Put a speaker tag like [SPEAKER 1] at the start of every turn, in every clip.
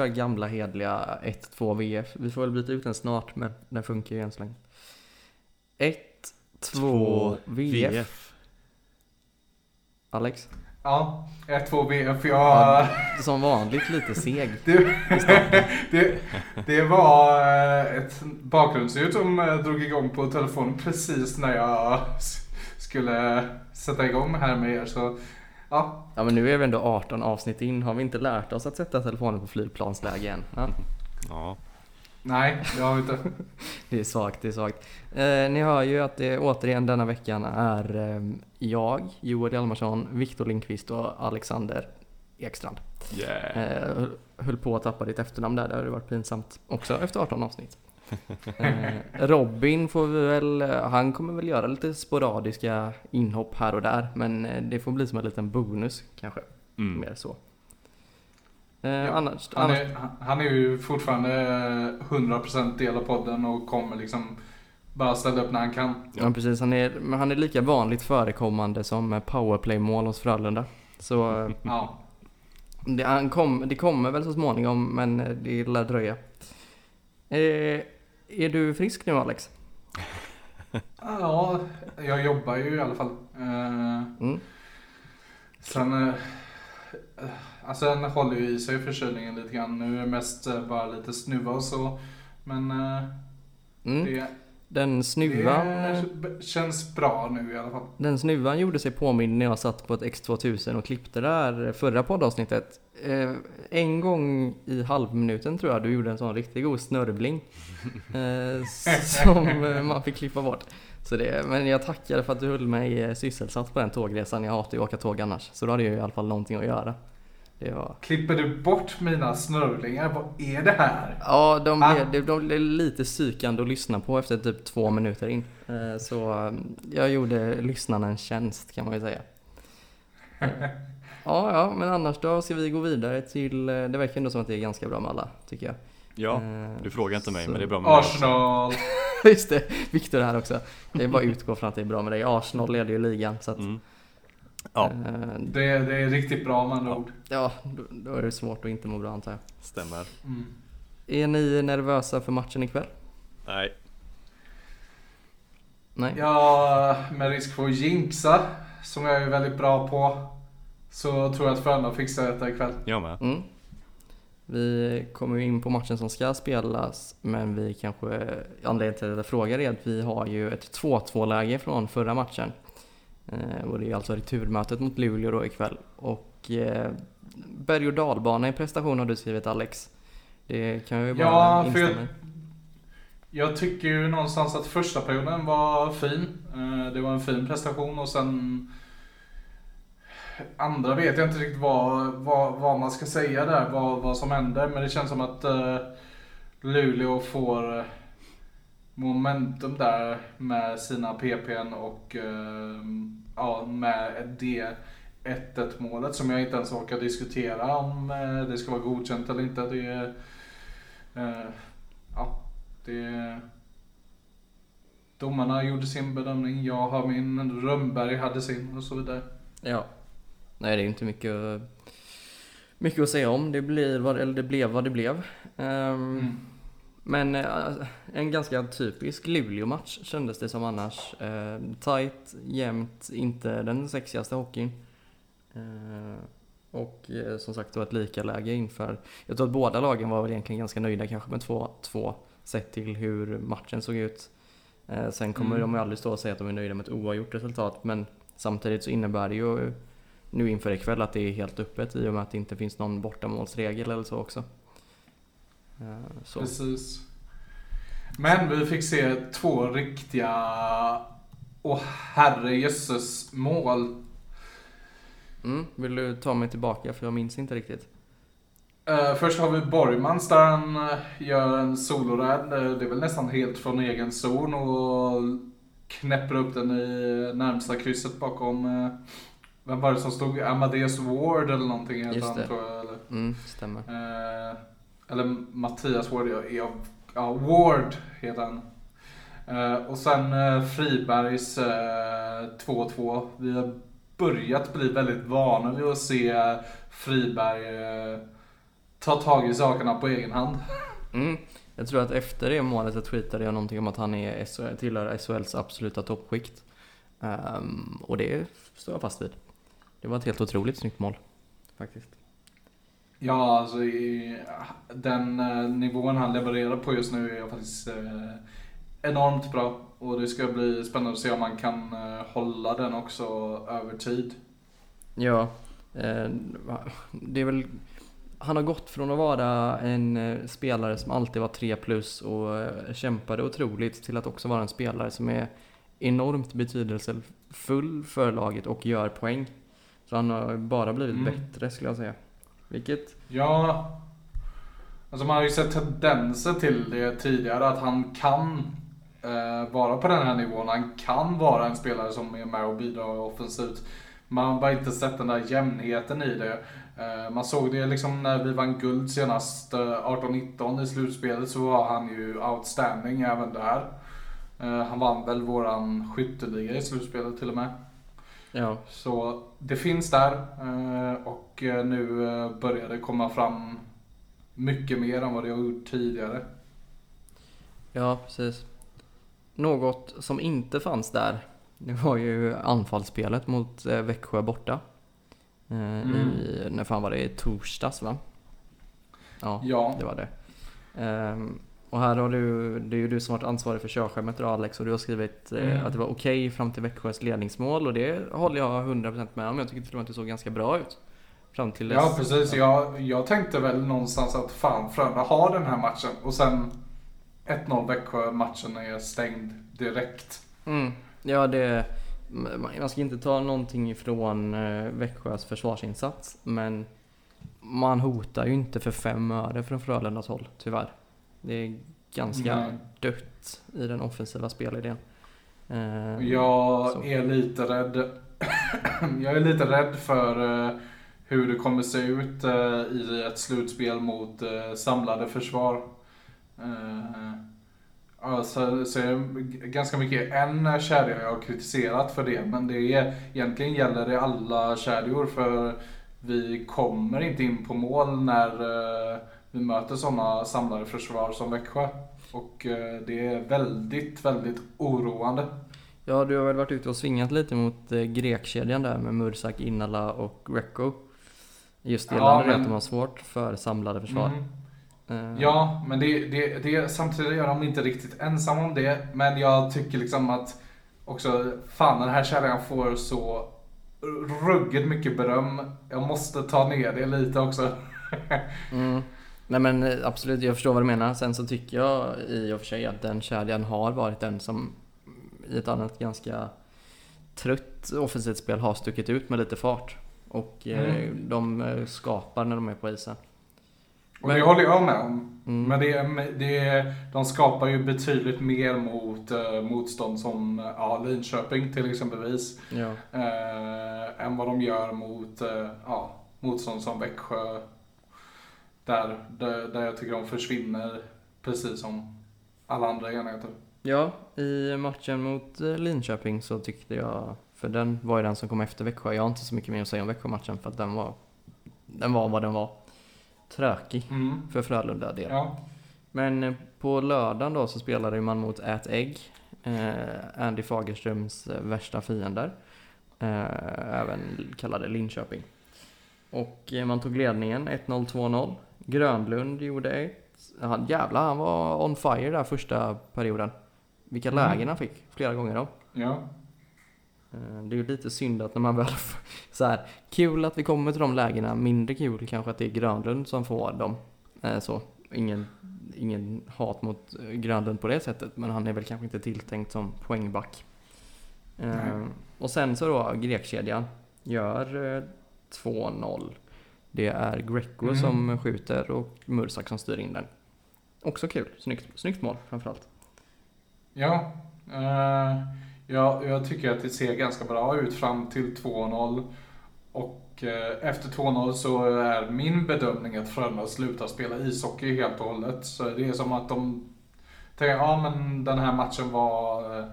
[SPEAKER 1] kör, vi kör gamla hedliga 1-2 VF. Vi får väl byta ut den snart, men den funkar ju än så länge. 1-2 VF. Alex?
[SPEAKER 2] Ja, 1-2 VF. Jag...
[SPEAKER 1] Som vanligt lite seg.
[SPEAKER 2] Det, det, det var eh, ett bakgrundsljud som eh, drog igång på telefonen precis när jag skulle sätta igång här med er. Så, ja.
[SPEAKER 1] ja men nu är vi ändå 18 avsnitt in. Har vi inte lärt oss att sätta telefonen på flygplansläge än? Ja.
[SPEAKER 3] Ja.
[SPEAKER 2] Nej, det har vi inte.
[SPEAKER 1] Det är svagt, det är svagt. Eh, ni hör ju att det återigen denna veckan är eh, jag, Joel Hjalmarsson, Viktor Lindqvist och Alexander Ekstrand.
[SPEAKER 3] Yeah.
[SPEAKER 1] Eh, höll på att tappa ditt efternamn där, det hade varit pinsamt också efter 18 avsnitt. Eh, Robin får vi väl, han kommer väl göra lite sporadiska inhopp här och där, men eh, det får bli som en liten bonus kanske.
[SPEAKER 3] Mm.
[SPEAKER 1] Mer så. Eh,
[SPEAKER 2] Ja,
[SPEAKER 1] annars,
[SPEAKER 2] Han
[SPEAKER 1] annars,
[SPEAKER 2] är, han är ju fortfarande eh, 100% del av podden och kommer liksom bara ställa upp när han kan.
[SPEAKER 1] ja precis, han är, men han är lika vanligt förekommande som powerplay-mål hos Frölunda. Så eh,
[SPEAKER 2] Ja.
[SPEAKER 1] det, han kom, det kommer väl så småningom, men det lär dröja. Eh, är du frisk nu Alex?
[SPEAKER 2] ja, jag jobbar ju i alla fall. Eh,
[SPEAKER 1] Mm.
[SPEAKER 2] Sen, eh, alltså den håller ju i sig förkylningen lite grann. Nu är det mest eh, bara lite snuva och så. Men
[SPEAKER 1] Mm.
[SPEAKER 2] det,
[SPEAKER 1] Den snuvan...
[SPEAKER 2] det känns bra nu i alla fall.
[SPEAKER 1] Den snuvan gjorde sig påmind när jag satt på ett X2000 och klippte där förra poddavsnittet. Eh, en gång i halvminuten tror jag du gjorde en sån riktigt god snörvling. Eh, som eh, man fick klippa bort. Så det, men jag tackar för att du höll mig sysselsatt på den tågresan. Jag hatar ju att åka tåg annars. Så då hade jag i alla fall någonting att göra. Det var...
[SPEAKER 2] Klipper du bort mina snörvlingar? Vad är det här?
[SPEAKER 1] Ja, de
[SPEAKER 2] Ah.
[SPEAKER 1] blev, de, de blev lite psykande att lyssna på efter typ två minuter in. Eh, Så eh, jag gjorde lyssnarna en tjänst kan man ju säga. Ja, ja, men annars då ska vi gå vidare till, eh, det verkar ändå som att det är ganska bra med alla, tycker jag.
[SPEAKER 3] Ja,
[SPEAKER 1] Eh,
[SPEAKER 3] du frågar inte mig
[SPEAKER 1] så-
[SPEAKER 3] men det är bra med mig.
[SPEAKER 2] Arsenal.
[SPEAKER 1] Just det, Viktor här också. Det är bara att utgå från att det är bra med dig. Arsenal leder ju ligan, så att...
[SPEAKER 3] Mm. Ja,
[SPEAKER 1] eh,
[SPEAKER 2] Det, det är riktigt bra med andra
[SPEAKER 3] Ja.
[SPEAKER 2] ord.
[SPEAKER 1] Ja, då, då är det svårt att inte må bra antar jag.
[SPEAKER 3] stämmer.
[SPEAKER 2] Mm.
[SPEAKER 1] Är ni nervösa för matchen ikväll?
[SPEAKER 3] Nej,
[SPEAKER 1] Nej?
[SPEAKER 2] Ja, med risk för att jinxa, som jag är väldigt bra på, så tror jag att Frölunda fixar detta ikväll.
[SPEAKER 3] jag med.
[SPEAKER 1] Mm. Vi kommer ju in på matchen som ska spelas, men vi kanske, anledningen till att jag frågar är att vi har ju ett 2-2 läge från förra matchen. Eh, och det är alltså returmötet mot Luleå då ikväll. Och eh, berg och dalbana i prestation har du skrivit Alex. Det kan jag ju bara
[SPEAKER 2] Ja, för
[SPEAKER 1] instämma
[SPEAKER 2] jag,
[SPEAKER 1] i.
[SPEAKER 2] jag tycker ju någonstans att första perioden var fin. Eh, Det var en fin prestation och sen andra vet jag inte riktigt vad, vad, vad man ska säga där, vad, vad som händer. Men det känns som att eh, Luleå får momentum där med sina PPn och eh, ja, med det 1-1 målet som jag inte ens orkar diskutera om eh, det ska vara godkänt eller inte. Det eh, ja, det Domarna gjorde sin bedömning, jag har min, Rönnberg hade sin och så vidare.
[SPEAKER 1] Ja. Nej, det är inte mycket, mycket att säga om. Det, blir vad, eller det blev vad det blev. Ehm,
[SPEAKER 2] Mm.
[SPEAKER 1] Men eh, en ganska typisk Luleå-match kändes det som annars. Eh, tight, jämnt, inte den sexigaste hockeyn. Eh, och eh, som sagt då ett lika läge inför. Jag tror att båda lagen var väl egentligen ganska nöjda kanske med 2-2 sett till hur matchen såg ut. Sen kommer
[SPEAKER 2] Mm.
[SPEAKER 1] de ju aldrig stå och säga att de är nöjda med ett oavgjort resultat men samtidigt så innebär det ju nu inför ikväll att det är helt öppet i och med att det inte finns någon bortamålsregel eller så också. Eh, så.
[SPEAKER 2] Precis. Men vi fick se två riktiga, åh herrejösses mål.
[SPEAKER 1] Mm, vill du ta mig tillbaka för jag minns inte riktigt.
[SPEAKER 2] Eh, först har vi Borgmans där han eh, gör en soloräd. Det är väl nästan helt från egen zon och knäpper upp den i närmsta krysset bakom, eh, vem var det som stod? Amadeus Ward eller någonting heter han tror jag. Eller,
[SPEAKER 1] Mm, stämmer.
[SPEAKER 2] Eh, eller Mattias Ward, ja, ja, ja Ward heter han. Eh, och sen eh, Fribergs eh, 2-2. Vi har börjat bli väldigt vana vid att se eh, Friberg eh, ta tag i sakerna på egen hand.
[SPEAKER 1] Mm. Jag tror att efter det målet så tweetade jag någonting om att han är SHL, tillhör SHLs absoluta toppskikt. Um, och det står jag fast vid. Det var ett helt otroligt snyggt mål. Faktiskt.
[SPEAKER 2] Ja, alltså i den eh, nivån han levererar på just nu är faktiskt eh, enormt bra. Och det ska bli spännande att se om man kan eh, hålla den också över tid.
[SPEAKER 1] Ja, det är väl... Han har gått från att vara en spelare som alltid var 3 plus och kämpade otroligt till att också vara en spelare som är enormt betydelsefull för laget och gör poäng. Så han har bara blivit
[SPEAKER 2] Mm.
[SPEAKER 1] bättre skulle jag säga. Vilket,
[SPEAKER 2] Ja, alltså man har ju sett tendenser till det tidigare att han kan eh, vara på den här nivån. Han kan vara en spelare som är med och bidrar offensivt. Man har bara inte sett den där jämnheten i det. Eh, man såg det liksom när vi vann guld senast, eh, 18-19 i slutspelet, så var han ju outstanding även där. Eh, han vann väl våran skytteliga i slutspelet till och med
[SPEAKER 1] ja,
[SPEAKER 2] Så det finns där eh, och eh, nu eh, börjar det komma fram mycket mer än vad det har gjort tidigare.
[SPEAKER 1] ja precis. Något som inte fanns där, det var ju anfallsspelet mot Växjö borta. Eh, i, när fan var det? I torsdags va? Ja,
[SPEAKER 2] Ja,
[SPEAKER 1] det var det. Ehm, och här har du, det är ju du som varit ansvarig för körschemat då Alex och du har skrivit eh,
[SPEAKER 2] Mm.
[SPEAKER 1] att det var okej fram till Växjös ledningsmål och det håller jag 100% med om. Jag tycker till och med att det såg ganska bra ut. Fram till dess.
[SPEAKER 2] ja precis. Jag, jag tänkte väl någonstans att fan Frölunda har den här matchen och sen 1-0 Växjö, matchen är stängd direkt.
[SPEAKER 1] Mm. Ja, det... Man man ska inte ta någonting ifrån eh, Växjös försvarsinsats, men man hotar ju inte för fem öre från Frölundas håll, tyvärr. Det är ganska
[SPEAKER 2] Nej.
[SPEAKER 1] dött i den offensiva spelidén. Eh,
[SPEAKER 2] Jag
[SPEAKER 1] så.
[SPEAKER 2] är lite rädd. jag är lite rädd för eh, hur det kommer se ut eh, i ett slutspel mot eh, samlade försvar. Alltså, så är det g- ganska mycket en kedja jag har kritiserat för det, men det är, egentligen gäller det alla kedjor för vi kommer inte in på mål när eh, vi möter sådana samlade försvar som Växjö. Och eh, det är väldigt, väldigt oroande.
[SPEAKER 1] Ja, du har väl varit ute och svingat lite mot eh, grekkedjan där med Mursak, Innala och Greco. Just
[SPEAKER 2] Ja,
[SPEAKER 1] gällande det
[SPEAKER 2] men-
[SPEAKER 1] att de har svårt för samlade försvar.
[SPEAKER 2] Mm.
[SPEAKER 1] Eh,
[SPEAKER 2] Ja, men det, det, det, samtidigt är de inte riktigt ensamma om det. Men jag tycker liksom att också, fan den här kedjan får så ruggigt mycket beröm. Jag måste ta ner det lite också.
[SPEAKER 1] Mm. Nej men eh, absolut, jag förstår vad du menar. Sen så tycker jag i och för sig att den kedjan har varit den som i ett annat ganska trött offensivt spel har stuckit ut med lite fart. Och eh,
[SPEAKER 2] Mm.
[SPEAKER 1] de eh, skapar när de är på isen.
[SPEAKER 2] Och
[SPEAKER 1] Men-
[SPEAKER 2] det håller jag med om.
[SPEAKER 1] Mm.
[SPEAKER 2] Men det, det, de skapar ju betydligt mer mot eh, motstånd som ja, Linköping till exempelvis.
[SPEAKER 1] Ja.
[SPEAKER 2] eh, än vad de gör mot eh, ja, motstånd som Växjö. Där, där, där jag tycker de försvinner precis som alla andra enheter.
[SPEAKER 1] ja, i matchen mot eh, Linköping så tyckte jag, för den var ju den som kom efter Växjö. Jag har inte så mycket mer att säga om Växjö-matchen för att den var, den var vad den var. Trökig
[SPEAKER 2] Mm.
[SPEAKER 1] för Frölunda del.
[SPEAKER 2] Ja.
[SPEAKER 1] Men eh, på lördagen då så spelade man mot Ät Ägg. Eh, Andy Fagerströms eh, värsta fiender. Eh, även kallade Linköping. Och eh, man tog ledningen 1-0, 2-0. Grönlund gjorde ett. Han, jävlar, han var on fire där första perioden. Vilka
[SPEAKER 2] Mm.
[SPEAKER 1] lägen han fick, flera gånger då.
[SPEAKER 2] ja.
[SPEAKER 1] Eh, Det är ju lite synd att när man väl så här, kul att vi kommer till de lägena, mindre kul kanske att det är Grönlund som får dem. Eh, Så, ingen, ingen hat mot Grönlund på det sättet, men han är väl kanske inte tilltänkt som poängback.
[SPEAKER 2] Nej.
[SPEAKER 1] Och sen så då, grekkedjan gör 2-0. Det är Greco
[SPEAKER 2] Mm.
[SPEAKER 1] som skjuter och Mursak som styr in den. Också kul, snyggt, snyggt mål framförallt.
[SPEAKER 2] Ja. Eh, ja, jag tycker att det ser ganska bra ut fram till 2-0. Och eh, efter 2-0 så är min bedömning att Frölunda slutar spela ishockey helt och hållet. Så det är som att de tänker, ja men den här matchen var eh,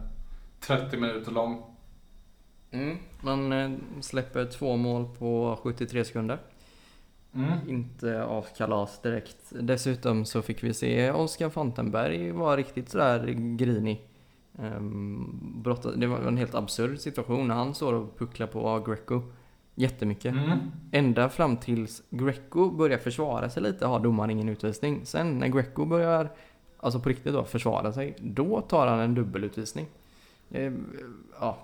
[SPEAKER 2] 30 minuter lång.
[SPEAKER 1] Mm. Man eh, släpper två mål på 73 sekunder.
[SPEAKER 2] Mm.
[SPEAKER 1] Inte av kalas direkt. Dessutom så fick vi se Oskar Fantenberg vara riktigt sådär grinig. Brotta, det var en helt absurd situation när han står och pucklar på Greco jättemycket.
[SPEAKER 2] Mm.
[SPEAKER 1] Ända fram tills Greco börjar försvara sig lite har domaren ingen utvisning. Sen när Greco börjar, alltså på riktigt då, försvara sig, då tar han en dubbelutvisning. Eh, ja,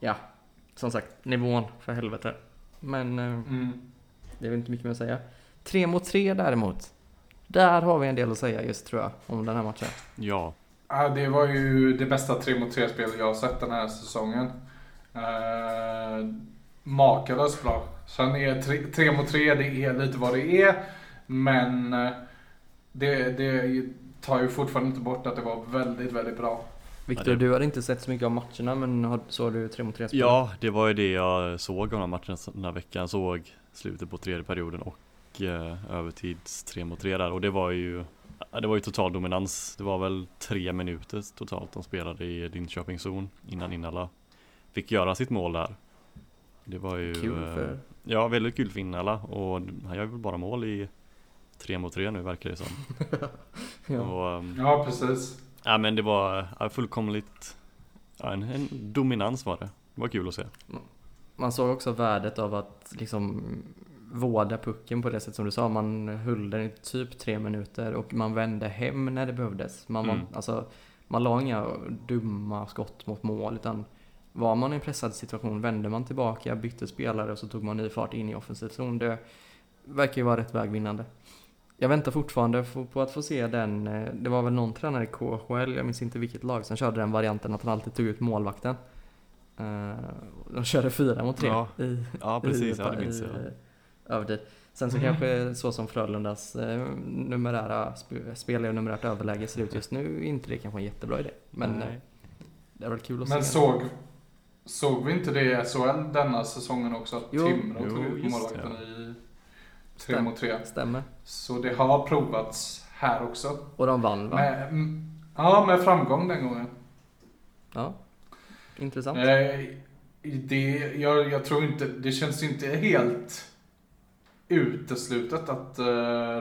[SPEAKER 1] ja, som sagt, nivån för helvete. Men eh,
[SPEAKER 2] Mm.
[SPEAKER 1] det är väl inte mycket mer att säga. Tre mot tre däremot. Där har vi en del att säga just tror jag, om den här matchen.
[SPEAKER 3] Ja,
[SPEAKER 2] Ja, det var ju det bästa 3 mot 3 spel jag har sett den här säsongen. Uh, makalöst bra. Sen är 3 mot 3, det är lite vad det är. Men eh, det, det tar ju fortfarande inte bort att det var väldigt, väldigt bra.
[SPEAKER 1] Viktor,
[SPEAKER 3] Ja, det-
[SPEAKER 1] du hade inte sett så mycket av matcherna men såg du tre mot tre spel?
[SPEAKER 3] ja det var ju det jag såg av den här matchen den här veckan. Såg slutet på tredje perioden och eh, övertids 3 mot 3 där och det var ju det var ju total dominans. Det var väl tre minuter totalt de spelade i Linköpings zon innan Innala fick göra sitt mål där. Det var ju
[SPEAKER 1] Kul
[SPEAKER 3] eh,
[SPEAKER 1] för...
[SPEAKER 3] Ja, väldigt kul för Innala och han gör väl bara mål i tre mot tre nu verkar det som.
[SPEAKER 1] Ja.
[SPEAKER 3] Och, ehm,
[SPEAKER 2] Ja, precis.
[SPEAKER 3] Ja men det var ja, fullkomligt, ja, en, en dominans var det. Det var kul att se.
[SPEAKER 1] Man såg också värdet av att liksom vårda pucken på det sätt som du sa. Man höll den i typ tre minuter och man vände hem när det behövdes. Man, var,
[SPEAKER 3] Mm.
[SPEAKER 1] alltså, man la inga dumma skott mot mål utan var man i en pressad situation vände man tillbaka, bytte spelare och så tog man ny fart in i offensiv zon. Det verkar ju vara rätt vägvinnande. Jag väntar fortfarande på- att få se den. eh, Det var väl någon tränare i KHL, jag minns inte vilket lag, som körde den varianten att han alltid tog ut målvakten. Eh, De körde fyra mot tre
[SPEAKER 3] Ja,
[SPEAKER 1] i,
[SPEAKER 3] Ja precis,
[SPEAKER 1] i,
[SPEAKER 3] ja, det minns jag.
[SPEAKER 1] i övertid. Sen så
[SPEAKER 2] Mm.
[SPEAKER 1] kanske så som Frölundas eh, numerära sp- spelare och numerärt överläge ser ut just nu, är inte det kanske en jättebra idé. Men
[SPEAKER 3] Nej.
[SPEAKER 1] eh, det väl kul att
[SPEAKER 2] Men
[SPEAKER 1] se.
[SPEAKER 2] såg, såg vi inte det i SHL denna säsongen också? Att
[SPEAKER 1] Jo.
[SPEAKER 2] Timrå tog ut målvakten i 3
[SPEAKER 1] Stäm-
[SPEAKER 2] mot 3.
[SPEAKER 1] Stämmer.
[SPEAKER 2] Så det har provats här också.
[SPEAKER 1] Och de vann va?
[SPEAKER 2] Med, ja, med framgång den gången.
[SPEAKER 1] Ja. Intressant.
[SPEAKER 2] Eh, det, jag, jag tror inte, det känns inte helt uteslutet att uh,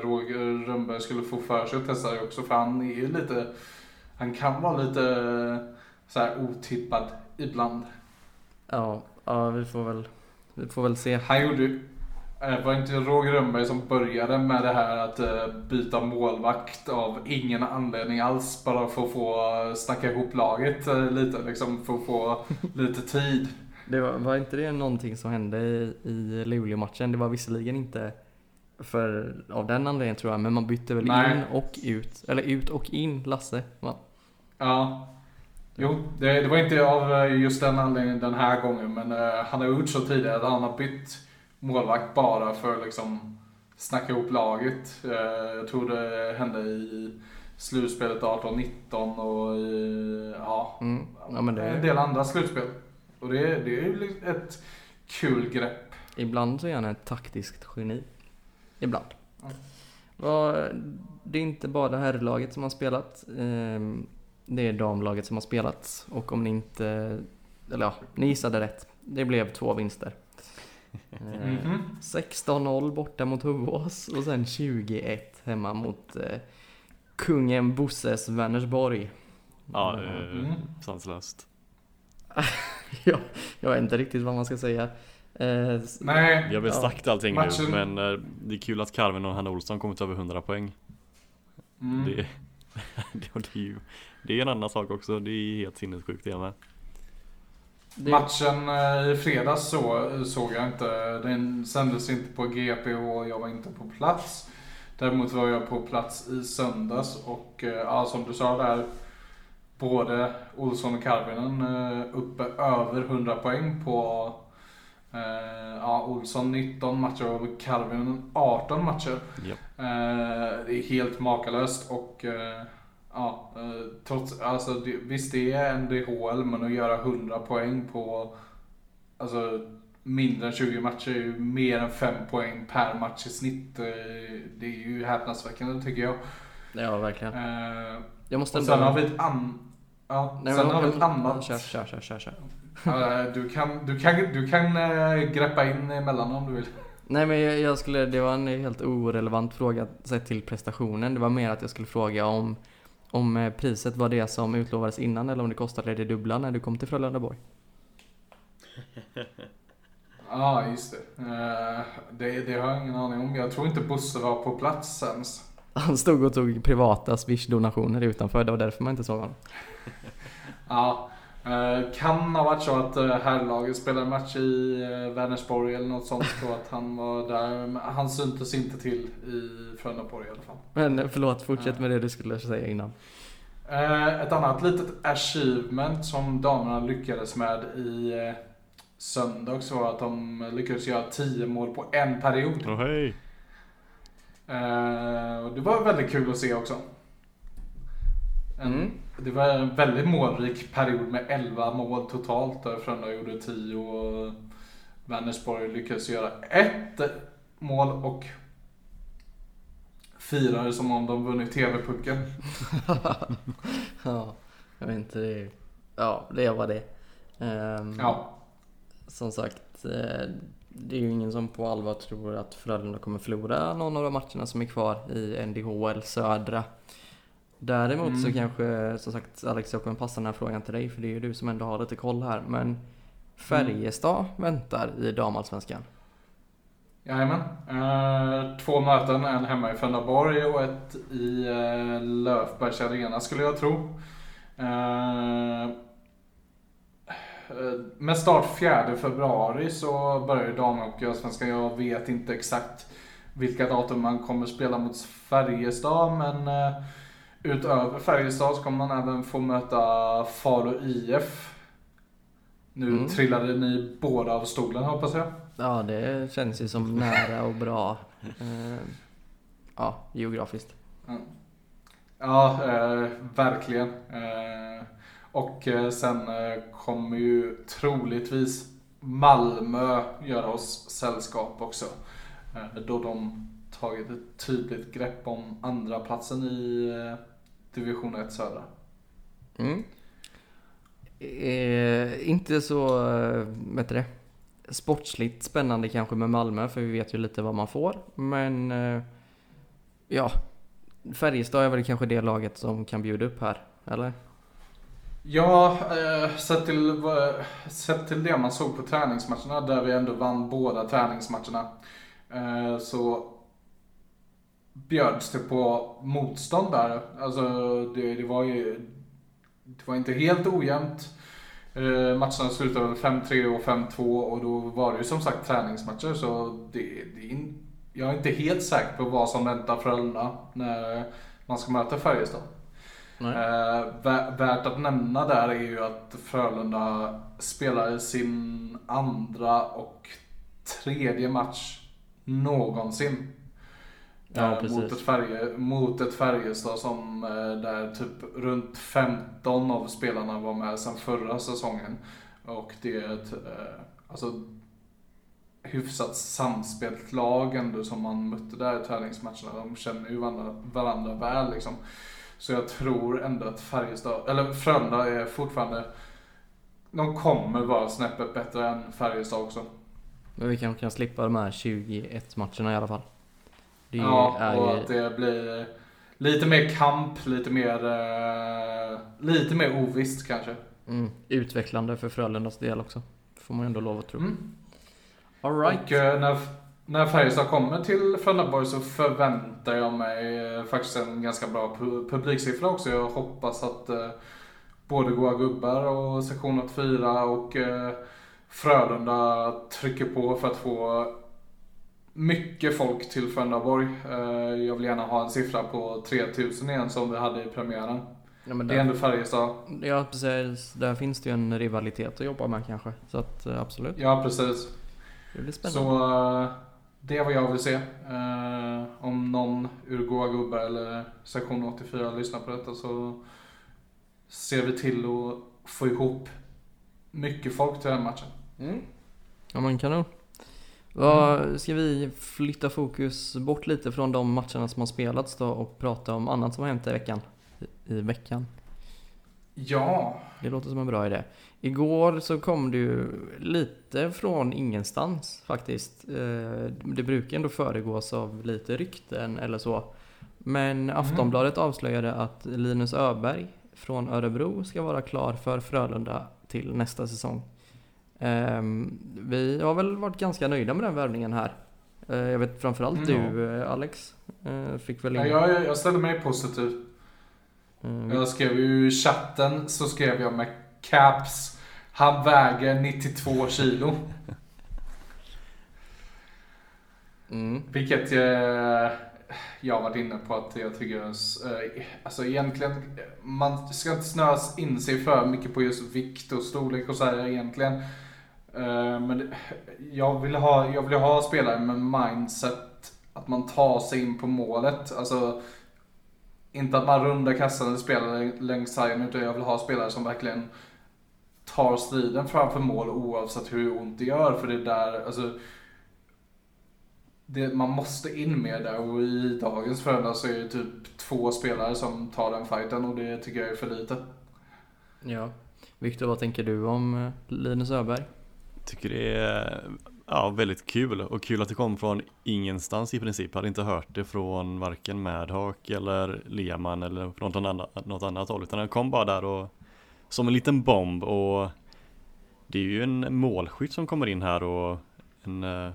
[SPEAKER 2] Roger Rönnberg skulle få för sig att testa det också. För han är ju lite, han kan vara lite eh, så här otippad ibland.
[SPEAKER 1] Ja, ja, vi får väl, vi får väl se.
[SPEAKER 2] Han gjorde eh, var inte Roger Rönnberg som började med det här att eh, byta målvakt av ingen anledning alls. Bara för att få eh, snacka ihop laget lite, liksom för att få lite tid.
[SPEAKER 1] Det var, var inte det någonting som hände i, i Luleå-matchen? Det var visserligen inte för, av den anledningen tror jag, men man bytte väl
[SPEAKER 2] Nej.
[SPEAKER 1] in och ut. Eller ut och in Lasse. Va?
[SPEAKER 2] Ja. Jo, det, det var inte av just den anledningen den här gången, men eh, han har gjort så tidigare att han har bytt målvakt bara för att liksom snacka ihop laget. Eh, jag tror det hände i slutspelet 18-19 och i, ja,
[SPEAKER 1] Mm. Ja, det,
[SPEAKER 2] en del andra slutspel. Och det, det är ju ett kul grepp.
[SPEAKER 1] Ibland så är han ett taktiskt geni. Ibland.
[SPEAKER 2] Ja,
[SPEAKER 1] det är inte bara herrlaget som har spelat. ehm, Det är damlaget som har spelat. Och om ni inte... Eller ja, ni gissade rätt. Det blev två vinster. Eh,
[SPEAKER 2] Mhm.
[SPEAKER 1] 16-0 borta mot Hovås och sen 21 hemma mot eh, kungen Bosses Vänersborg.
[SPEAKER 3] Ja,
[SPEAKER 1] Mm.
[SPEAKER 3] eh,
[SPEAKER 2] Mm.
[SPEAKER 3] sanslöst.
[SPEAKER 1] ja, jag vet inte riktigt vad man ska säga. Eh,
[SPEAKER 2] Nej,
[SPEAKER 3] Vi har väl
[SPEAKER 1] Ja.
[SPEAKER 3] sagt allting
[SPEAKER 2] Matchen-
[SPEAKER 3] nu men eh, det är kul att Carven och Hanna Olsson kommit över 100 poäng.
[SPEAKER 2] mm.
[SPEAKER 3] Det, det, det, är ju, det är en annan sak också, det är helt sinnessjukt det med.
[SPEAKER 1] Det,
[SPEAKER 2] Matchen eh, i fredags så, såg jag inte. Den sändes inte på GP och jag var inte på plats. Däremot var jag på plats i söndags och eh, ja, som du sa där. Både Olsson och Karvinen eh, uppe över 100 poäng på ja, Olsson 19 matcher och Karvinen 18 matcher. Eh, det är helt makalöst och ja, eh, trots, alltså det, visst det är en DHL men att göra 100 poäng på alltså mindre än 20 matcher är ju mer än 5 poäng per match i snitt. Eh, det är ju häpnadsväckande tycker jag.
[SPEAKER 1] ja, verkligen.
[SPEAKER 2] Eh,
[SPEAKER 1] Jag måste
[SPEAKER 2] och
[SPEAKER 1] ändå...
[SPEAKER 2] sen har vi ett an... Ja,
[SPEAKER 1] Nej,
[SPEAKER 2] sen
[SPEAKER 1] men-
[SPEAKER 2] har vi ett
[SPEAKER 1] ja,
[SPEAKER 2] annat.
[SPEAKER 1] Kör, kör, kör, kör, kör.
[SPEAKER 2] Du kan, du kan, du kan eh, greppa in emellan om du vill.
[SPEAKER 1] Nej men jag, jag skulle, det var en helt orelevant fråga sett till prestationen. Det var mer att jag skulle fråga om, om eh, priset var det som utlovades innan eller om det kostade det dubbla när du kom till Frölundaborg.
[SPEAKER 2] Ja, just det. Eh, det. Det har jag ingen aning om. Jag tror inte Bosse var på plats ens.
[SPEAKER 1] Han stod och tog privata swish-donationer utanför, det var därför man inte såg honom.
[SPEAKER 2] Ja, kan ha varit så att eh, herrlaget spelade match i eh, Vänersborg eller något sånt och att han var där. Men han syntes inte till i Frölundaborg i alla fall.
[SPEAKER 1] Men eh, förlåt, fortsätt med det du skulle säga innan.
[SPEAKER 2] Eh, Ett annat litet achievement som damerna lyckades med i eh, söndags var att de lyckades göra 10 mål på en period.
[SPEAKER 3] Åh hej!
[SPEAKER 2] Eh, det var väldigt kul att se också. En,
[SPEAKER 1] Mm.
[SPEAKER 2] Det var en väldigt målrik period med 11 mål totalt där Frölunda gjorde 10 och Vänersborg lyckades göra ett mål och firade som om de vunnit TV-pucken.
[SPEAKER 1] ja, jag vet inte, det, ja det var det. Ehm,
[SPEAKER 2] Ja.
[SPEAKER 1] Som sagt, eh, det är ju ingen som på allvar tror att Frölunda kommer förlora någon av de matcherna som är kvar i NDHL Södra. Däremot så
[SPEAKER 2] Mm.
[SPEAKER 1] kanske, som sagt Alex, jag kommer passa den här frågan till dig för det är ju du som ändå har lite koll här. Men Färjestad väntar i damallsvenskan.
[SPEAKER 2] Jajamän. Eh, två möten, en hemma i Frölundaborg och ett i eh, Löfbergs Arena skulle jag tro. Eh, med start 4 februari så börjar ju damhockeyallsvenskan. Jag vet inte exakt vilka datum man kommer spela mot Färjestad men eh, utöver Färjestad så kommer man även få möta Falu IF. Nu
[SPEAKER 1] Mm.
[SPEAKER 2] trillade ni båda av stolen hoppas jag.
[SPEAKER 1] Ja, det känns ju som nära och bra. Eh, ja, geografiskt.
[SPEAKER 2] Ja, eh, verkligen. Eh, och sen kommer ju troligtvis Malmö göra oss sällskap också. Då de tagit ett tydligt grepp om andra platsen i division 1 södra.
[SPEAKER 1] Mm. Eh, inte så, eh, vet du det, sportsligt spännande kanske med Malmö för vi vet ju lite vad man får. Men eh, ja, Färjestad är väl kanske det laget som kan bjuda upp här, eller?
[SPEAKER 2] Ja, eh, sett, till, sett till det man såg på träningsmatcherna där vi ändå vann båda träningsmatcherna. Eh, så bjöds det på motstånd där. Alltså det, det var ju det var inte helt ojämnt. Eh, matcherna slutade väl 5-3 och 5-2 och då var det ju som sagt träningsmatcher så det, det är in, jag är inte helt säker på vad som väntar Frölunda när man ska möta Färjestad. Eh, vä- värt att nämna där är ju att Frölunda spelar sin andra och tredje match någonsin.
[SPEAKER 1] Ja,
[SPEAKER 2] Eh, mot, ett Färje, mot ett Färjestad som eh, där typ runt 15 av spelarna var med sedan förra säsongen. Och det är ett eh, alltså, hyfsat samspelt lag ändå som man mötte där i tävlingsmatcherna. De känner ju varandra, varandra väl liksom. Så jag tror ändå att Färjestad, eller Frölunda är fortfarande, de kommer vara snäppet bättre än Färjestad också.
[SPEAKER 1] Men vi kanske kan slippa de här 21 matcherna i alla fall. Det
[SPEAKER 2] ja,
[SPEAKER 1] är
[SPEAKER 2] och att det blir lite mer kamp, lite mer, eh, lite mer ovisst kanske.
[SPEAKER 1] mm, utvecklande för Frölundas del också. Får man ändå lov att tro.
[SPEAKER 2] Mm.
[SPEAKER 1] All right.
[SPEAKER 2] Och eh, när, när Färjestad kommer till Frölundaborg så förväntar jag mig eh, faktiskt en ganska bra pu- publiksiffra också. Jag hoppas att både Goa Gubbar och sektion 84 och Frölunda trycker på för att få mycket folk till Frölundaborg. Eh, jag vill gärna ha en siffra på 3000 igen som vi hade i premiären.
[SPEAKER 1] Ja, men
[SPEAKER 2] Det är
[SPEAKER 1] där,
[SPEAKER 2] ändå Färjestad.
[SPEAKER 1] ja, precis. Där finns det ju en rivalitet att jobba med kanske. Så att eh, absolut.
[SPEAKER 2] Ja, precis.
[SPEAKER 1] Det blir spännande.
[SPEAKER 2] Så eh, det är vad jag vill se. Om någon ur Goa Gubbar eller sektion 84 lyssnar på detta så ser vi till att få ihop mycket folk till den matchen.
[SPEAKER 1] Ja men kanon. Vad, ska vi flytta fokus bort lite från de matcherna som har spelats då och prata om annat som har hänt i veckan? I, i veckan?
[SPEAKER 2] Ja.
[SPEAKER 1] Det låter som en bra idé. Igår så kom ju lite från ingenstans faktiskt. Eh, Det brukar ändå föregås av lite rykten eller så. Men Aftonbladet avslöjade att Linus Öberg från Örebro ska vara klar för Frölunda till nästa säsong. Ehm, Vi har väl varit ganska nöjda med den värvningen här. Eh, Jag vet framförallt
[SPEAKER 2] Mm,
[SPEAKER 1] du eh, Alex. eh, Fick väl in...
[SPEAKER 2] Ja, jag, jag ställer mig positiv.
[SPEAKER 1] Mm,
[SPEAKER 2] Jag skrev ju i chatten så skrev jag med caps. Han väger 92 kilo.
[SPEAKER 1] mm.
[SPEAKER 2] Vilket eh, jag har varit inne på att jag tycker, eh, alltså egentligen, man ska inte snöas in sig för mycket på just vikt och storlek och så här egentligen. Eh, men det, jag vill ha, jag vill ha spelare med mindset att man tar sig in på målet. Alltså, inte att man rundar kassan eller spelar längs sargen utan jag vill ha spelare som verkligen tar striden framför mål oavsett hur ont det gör. För det är där, alltså det, man måste in med där och i dagens Frölunda så är det typ två spelare som tar den fighten och det tycker jag är för lite.
[SPEAKER 1] Ja. Viktor, vad tänker du om eh, Linus Öberg?
[SPEAKER 3] Tycker det är ja, väldigt kul och kul att det kom från ingenstans i princip. Jag hade inte hört det från varken Madhawk eller Lehmann eller från något annat, något annat håll utan den kom bara där och som en liten bomb och det är ju en målskytt som kommer in här och en uh,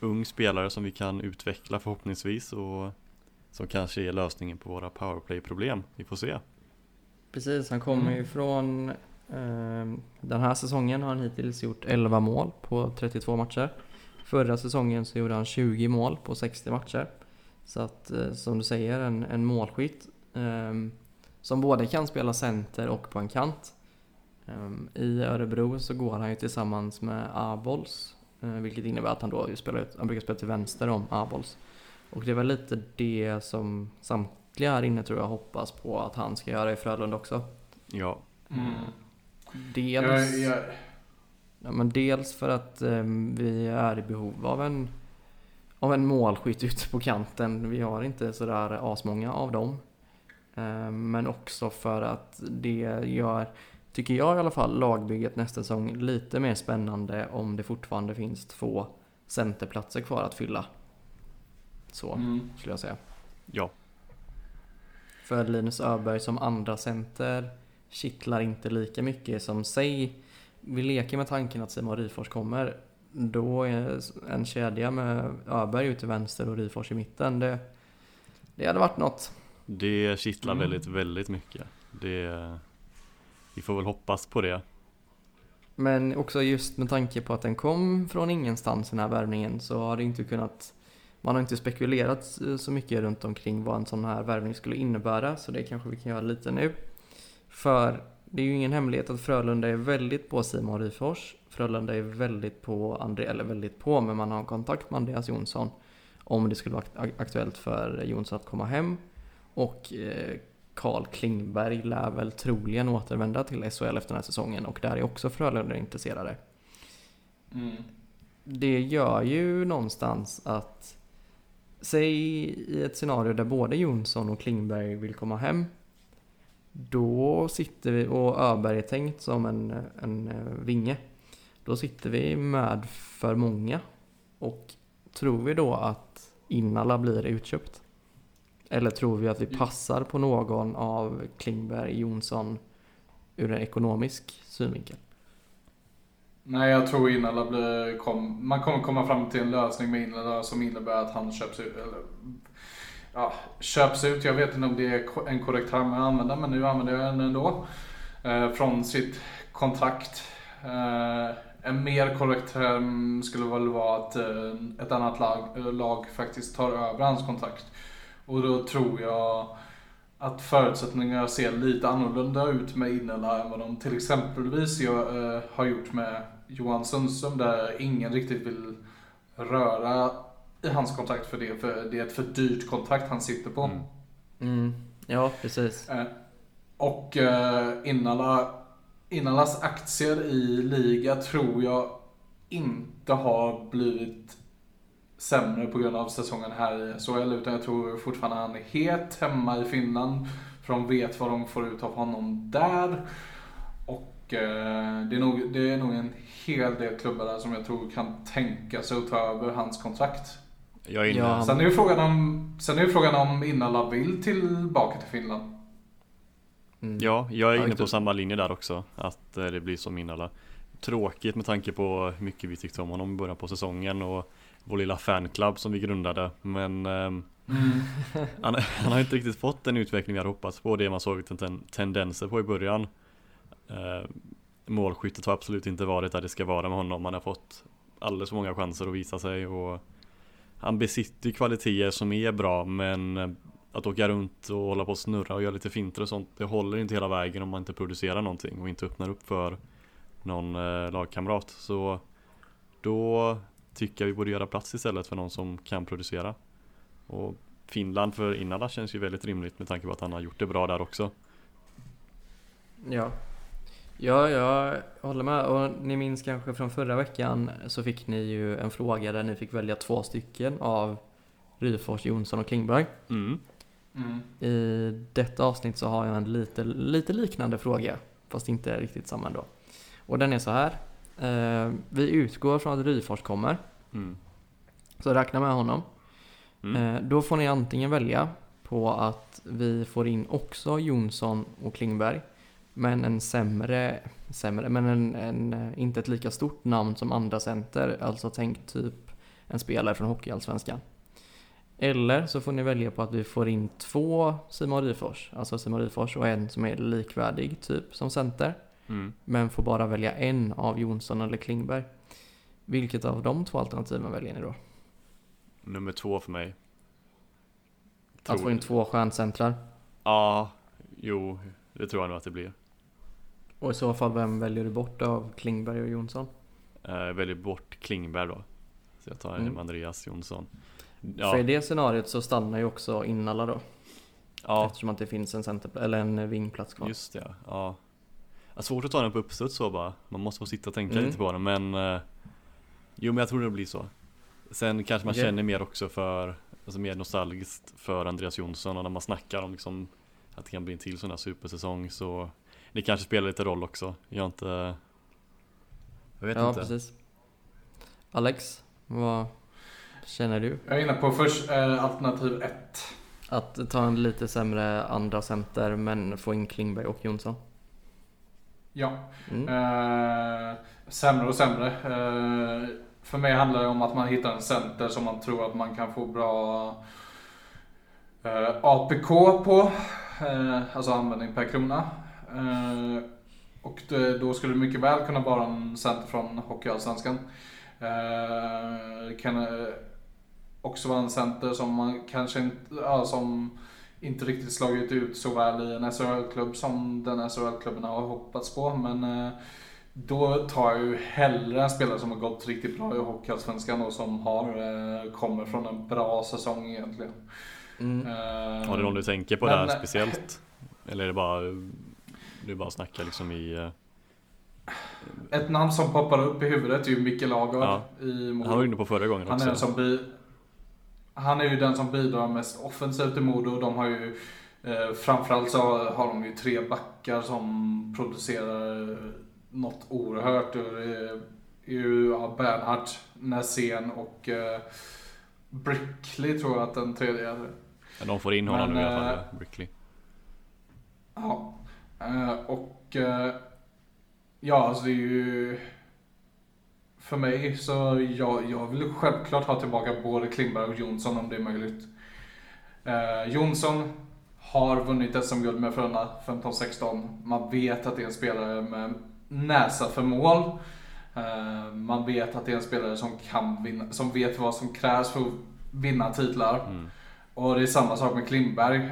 [SPEAKER 3] ung spelare som vi kan utveckla förhoppningsvis och som kanske är lösningen på våra powerplay-problem. Vi får se.
[SPEAKER 1] Precis, han kommer ju från eh, den här säsongen har han hittills gjort 11 mål på 32 matcher. Förra säsongen så gjorde han 20 mål på 60 matcher. Så att eh, som du säger, en, en målskytt eh, som både kan spela center och på en kant. Eh, I Örebro så går han ju tillsammans med Abols, eh, vilket innebär att han då spelar, han brukar spela till vänster om Abols. Och det är väl lite det som samtliga här inne tror jag hoppas på att han ska göra i Frölunda också.
[SPEAKER 3] Ja,
[SPEAKER 2] Mm.
[SPEAKER 1] Dels,
[SPEAKER 2] Jag, jag,
[SPEAKER 1] ja, men dels för att eh, vi är i behov av en, av en målskytt ute på kanten. Vi har inte sådär asmånga av dem. Eh, men också för att det gör, tycker jag i alla fall, lagbygget nästa säsong lite mer spännande om det fortfarande finns två centerplatser kvar att fylla. Så
[SPEAKER 2] mm.
[SPEAKER 1] skulle jag säga.
[SPEAKER 3] ja,
[SPEAKER 1] För Linus Öberg som andra center kittlar inte lika mycket som säg vi leker med tanken att Simon Ryfors kommer. Då är en kedja med Öberg ute till vänster och Ryfors i mitten. Det, det hade varit något.
[SPEAKER 3] det kittlar
[SPEAKER 2] Mm.
[SPEAKER 3] väldigt, väldigt mycket. Det, vi får väl hoppas på det.
[SPEAKER 1] Men också just med tanke på att den kom från ingenstans den här värvningen så har det inte kunnat man har inte spekulerat så mycket runt omkring vad en sån här värvning skulle innebära så det kanske vi kan göra lite nu. För det är ju ingen hemlighet att Frölunda är väldigt på Simon Ryfors. Frölunda är väldigt på André, eller väldigt på, men man har kontakt med Andreas Jonsson om det skulle vara ak- aktuellt för Jonsson att komma hem. Och eh, Carl Klingberg lär väl troligen återvända till SHL efter den här säsongen och där är också Frölunda intresserade.
[SPEAKER 2] Mm.
[SPEAKER 1] Det gör ju någonstans att Säg i ett scenario där både Jonsson och Klingberg vill komma hem Då sitter vi, och Öberg är tänkt som en, en eh, vinge Då sitter vi med för många Och tror vi då att Innala blir utköpt? Eller tror vi att vi passar på någon av Klingberg, Jonsson ur en ekonomisk synvinkel?
[SPEAKER 2] Nej, jag tror Innala blir, kom, man kommer komma fram till en lösning med Innala som innebär att han köps ut. Eller, ja, köps ut, jag vet inte om det är en korrekt term att använda, men nu använder jag den ändå. Eh, från sitt kontrakt. Eh, en mer korrekt term skulle väl vara att eh, ett annat lag, eh, lag faktiskt tar över hans kontrakt. Och då tror jag att förutsättningarna ser lite annorlunda ut med Innela än vad de till exempelvis gör, eh, har gjort med Johan Sundström där ingen riktigt vill röra hans kontrakt för det. För det är ett för dyrt kontrakt han sitter på.
[SPEAKER 3] Mm.
[SPEAKER 1] Mm, ja, precis.
[SPEAKER 2] Eh, och eh, Innala, Innalas aktier i liga tror jag inte har blivit sämre på grund av säsongen här i SHL utan jag tror fortfarande han är het hemma i Finland. För de vet vad de får ut av honom där. Och eh, det, är nog, det är nog en hel del klubbar där som jag tror kan tänka sig att ta över hans kontrakt.
[SPEAKER 3] Jag är inne.
[SPEAKER 1] Ja.
[SPEAKER 2] Sen är ju frågan om, sen är ju frågan om Innala vill tillbaka till Finland.
[SPEAKER 1] Mm.
[SPEAKER 3] Ja, jag är inne
[SPEAKER 1] inte-
[SPEAKER 3] på samma linje där också. Att eh, det blir som Innala. Tråkigt med tanke på hur mycket vi tyckte om honom i början på säsongen och vår lilla fanclub som vi grundade. Men ehm, han, han har inte riktigt fått den utveckling vi hade hoppats på. Det man såg ten, tendenser på i början. Eh, målskyttet har absolut inte varit där det ska vara med honom. Han har fått alldeles för många chanser att visa sig. Och han besitter ju kvaliteter som är bra men eh, att åka runt och hålla på och snurra och göra lite finter och sånt Det håller inte hela vägen om man inte producerar någonting och inte öppnar upp för någon eh, lagkamrat. Så då tycker jag vi borde göra plats istället för någon som kan producera. Och Finland för Innala känns ju väldigt rimligt med tanke på att han har gjort det bra där också.
[SPEAKER 1] Ja. Ja, jag håller med. Och ni minns kanske från förra veckan så fick ni ju en fråga där ni fick välja två stycken av Ryfors, Jonsson och Klingberg.
[SPEAKER 3] mm.
[SPEAKER 2] Mm.
[SPEAKER 1] I detta avsnitt så har jag en lite, lite liknande fråga, fast inte riktigt samma ändå. Och den är så här. Eh, vi utgår från att Ryfors kommer,
[SPEAKER 3] Mm.
[SPEAKER 1] så räkna med honom.
[SPEAKER 3] Mm.
[SPEAKER 1] Eh, då får ni antingen välja på att vi får in också Jonsson och Klingberg, men en sämre, sämre men en, en, eh, inte ett lika stort namn som andra center, alltså tänk typ en spelare från Hockeyallsvenskan. Eller så får ni välja på att vi får in två Simon Ryfors, alltså Simon Ryfors och en som är likvärdig typ som center,
[SPEAKER 3] Mm.
[SPEAKER 1] men får bara välja en av Jonsson eller Klingberg. Vilket av de två alternativen väljer ni då?
[SPEAKER 3] Nummer två för mig
[SPEAKER 1] Att få in två stjärncentrar?
[SPEAKER 3] Ja, jo, det tror jag nog att det blir
[SPEAKER 1] Och i så fall, vem väljer du bort av Klingberg och Jonsson?
[SPEAKER 3] eh, Väljer bort Klingberg då Så jag tar
[SPEAKER 1] Mm.
[SPEAKER 3] Andreas Jonsson
[SPEAKER 1] För i
[SPEAKER 3] Ja,
[SPEAKER 1] det scenariot så stannar ju också Innala då.
[SPEAKER 3] ja
[SPEAKER 1] Eftersom att det finns en center, eller en vingplats kvar.
[SPEAKER 3] Just det, ja. ja. Svårt att ta den på uppstuds så bara. Man måste få sitta och tänka
[SPEAKER 1] Mm.
[SPEAKER 3] lite på den men eh, Jo men jag tror det blir så. Sen kanske man
[SPEAKER 1] Okej.
[SPEAKER 3] känner mer också för, alltså mer nostalgiskt för Andreas Jonsson och när man snackar om liksom att det kan bli en till sån här supersäsong så det kanske spelar lite roll också. Jag inte Jag vet
[SPEAKER 1] ja,
[SPEAKER 3] inte.
[SPEAKER 1] precis. Alex, vad känner du?
[SPEAKER 2] Jag är inne på först, eh, alternativ ett.
[SPEAKER 1] Att ta en lite sämre andra center men få in Klingberg och Jonsson?
[SPEAKER 2] Ja.
[SPEAKER 1] Mm.
[SPEAKER 2] Eh, sämre och sämre. Eh, för mig handlar det om att man hittar en center som man tror att man kan få bra eh, APK på. Eh, alltså användning per krona. Eh, och det, då skulle det mycket väl kunna vara en center från Hockeyallsvenskan. Eh, kan eh, också vara en center som man kanske inte, ja, som inte riktigt slagit ut så väl i en SHL-klubb som den SHL-klubben har hoppats på. Men eh, då tar jag ju hellre en spelare som har gått riktigt bra i Hockeyallsvenskan och som har, eh, kommer från en bra säsong egentligen.
[SPEAKER 1] Mm.
[SPEAKER 2] Eh,
[SPEAKER 3] Har du någon du tänker på
[SPEAKER 2] men-
[SPEAKER 3] där speciellt? Eller är det bara Du bara snackar liksom i eh,
[SPEAKER 2] Ett namn som poppar upp i huvudet är ju Micke Lagergård
[SPEAKER 3] Ja.
[SPEAKER 2] i Modo.
[SPEAKER 3] Han var inne på förra gången
[SPEAKER 2] Han är, den
[SPEAKER 3] också
[SPEAKER 2] som bi- han är ju den som bidrar mest offensivt i Modo. De har ju eh, framförallt så har de ju tre backar som producerar något oerhört. Det är ju ja, Bernhardt, Näsén och eh, Brickley tror jag att den tredje är.
[SPEAKER 3] ja, De får in honom
[SPEAKER 2] Men,
[SPEAKER 3] nu i alla fall, Brickley
[SPEAKER 2] Ja, eh, och eh, ja, alltså det är ju för mig så jag, jag vill självklart ha tillbaka både Klingberg och Jonsson om det är möjligt. Eh, Jonsson har vunnit SM-guld med Frölunda 15-16. Man vet att det är en spelare med näsa för mål. Eh, man vet att det är en spelare som kan vinna, som vet vad som krävs för att vinna titlar.
[SPEAKER 3] mm.
[SPEAKER 2] Och det är samma sak med Klingberg.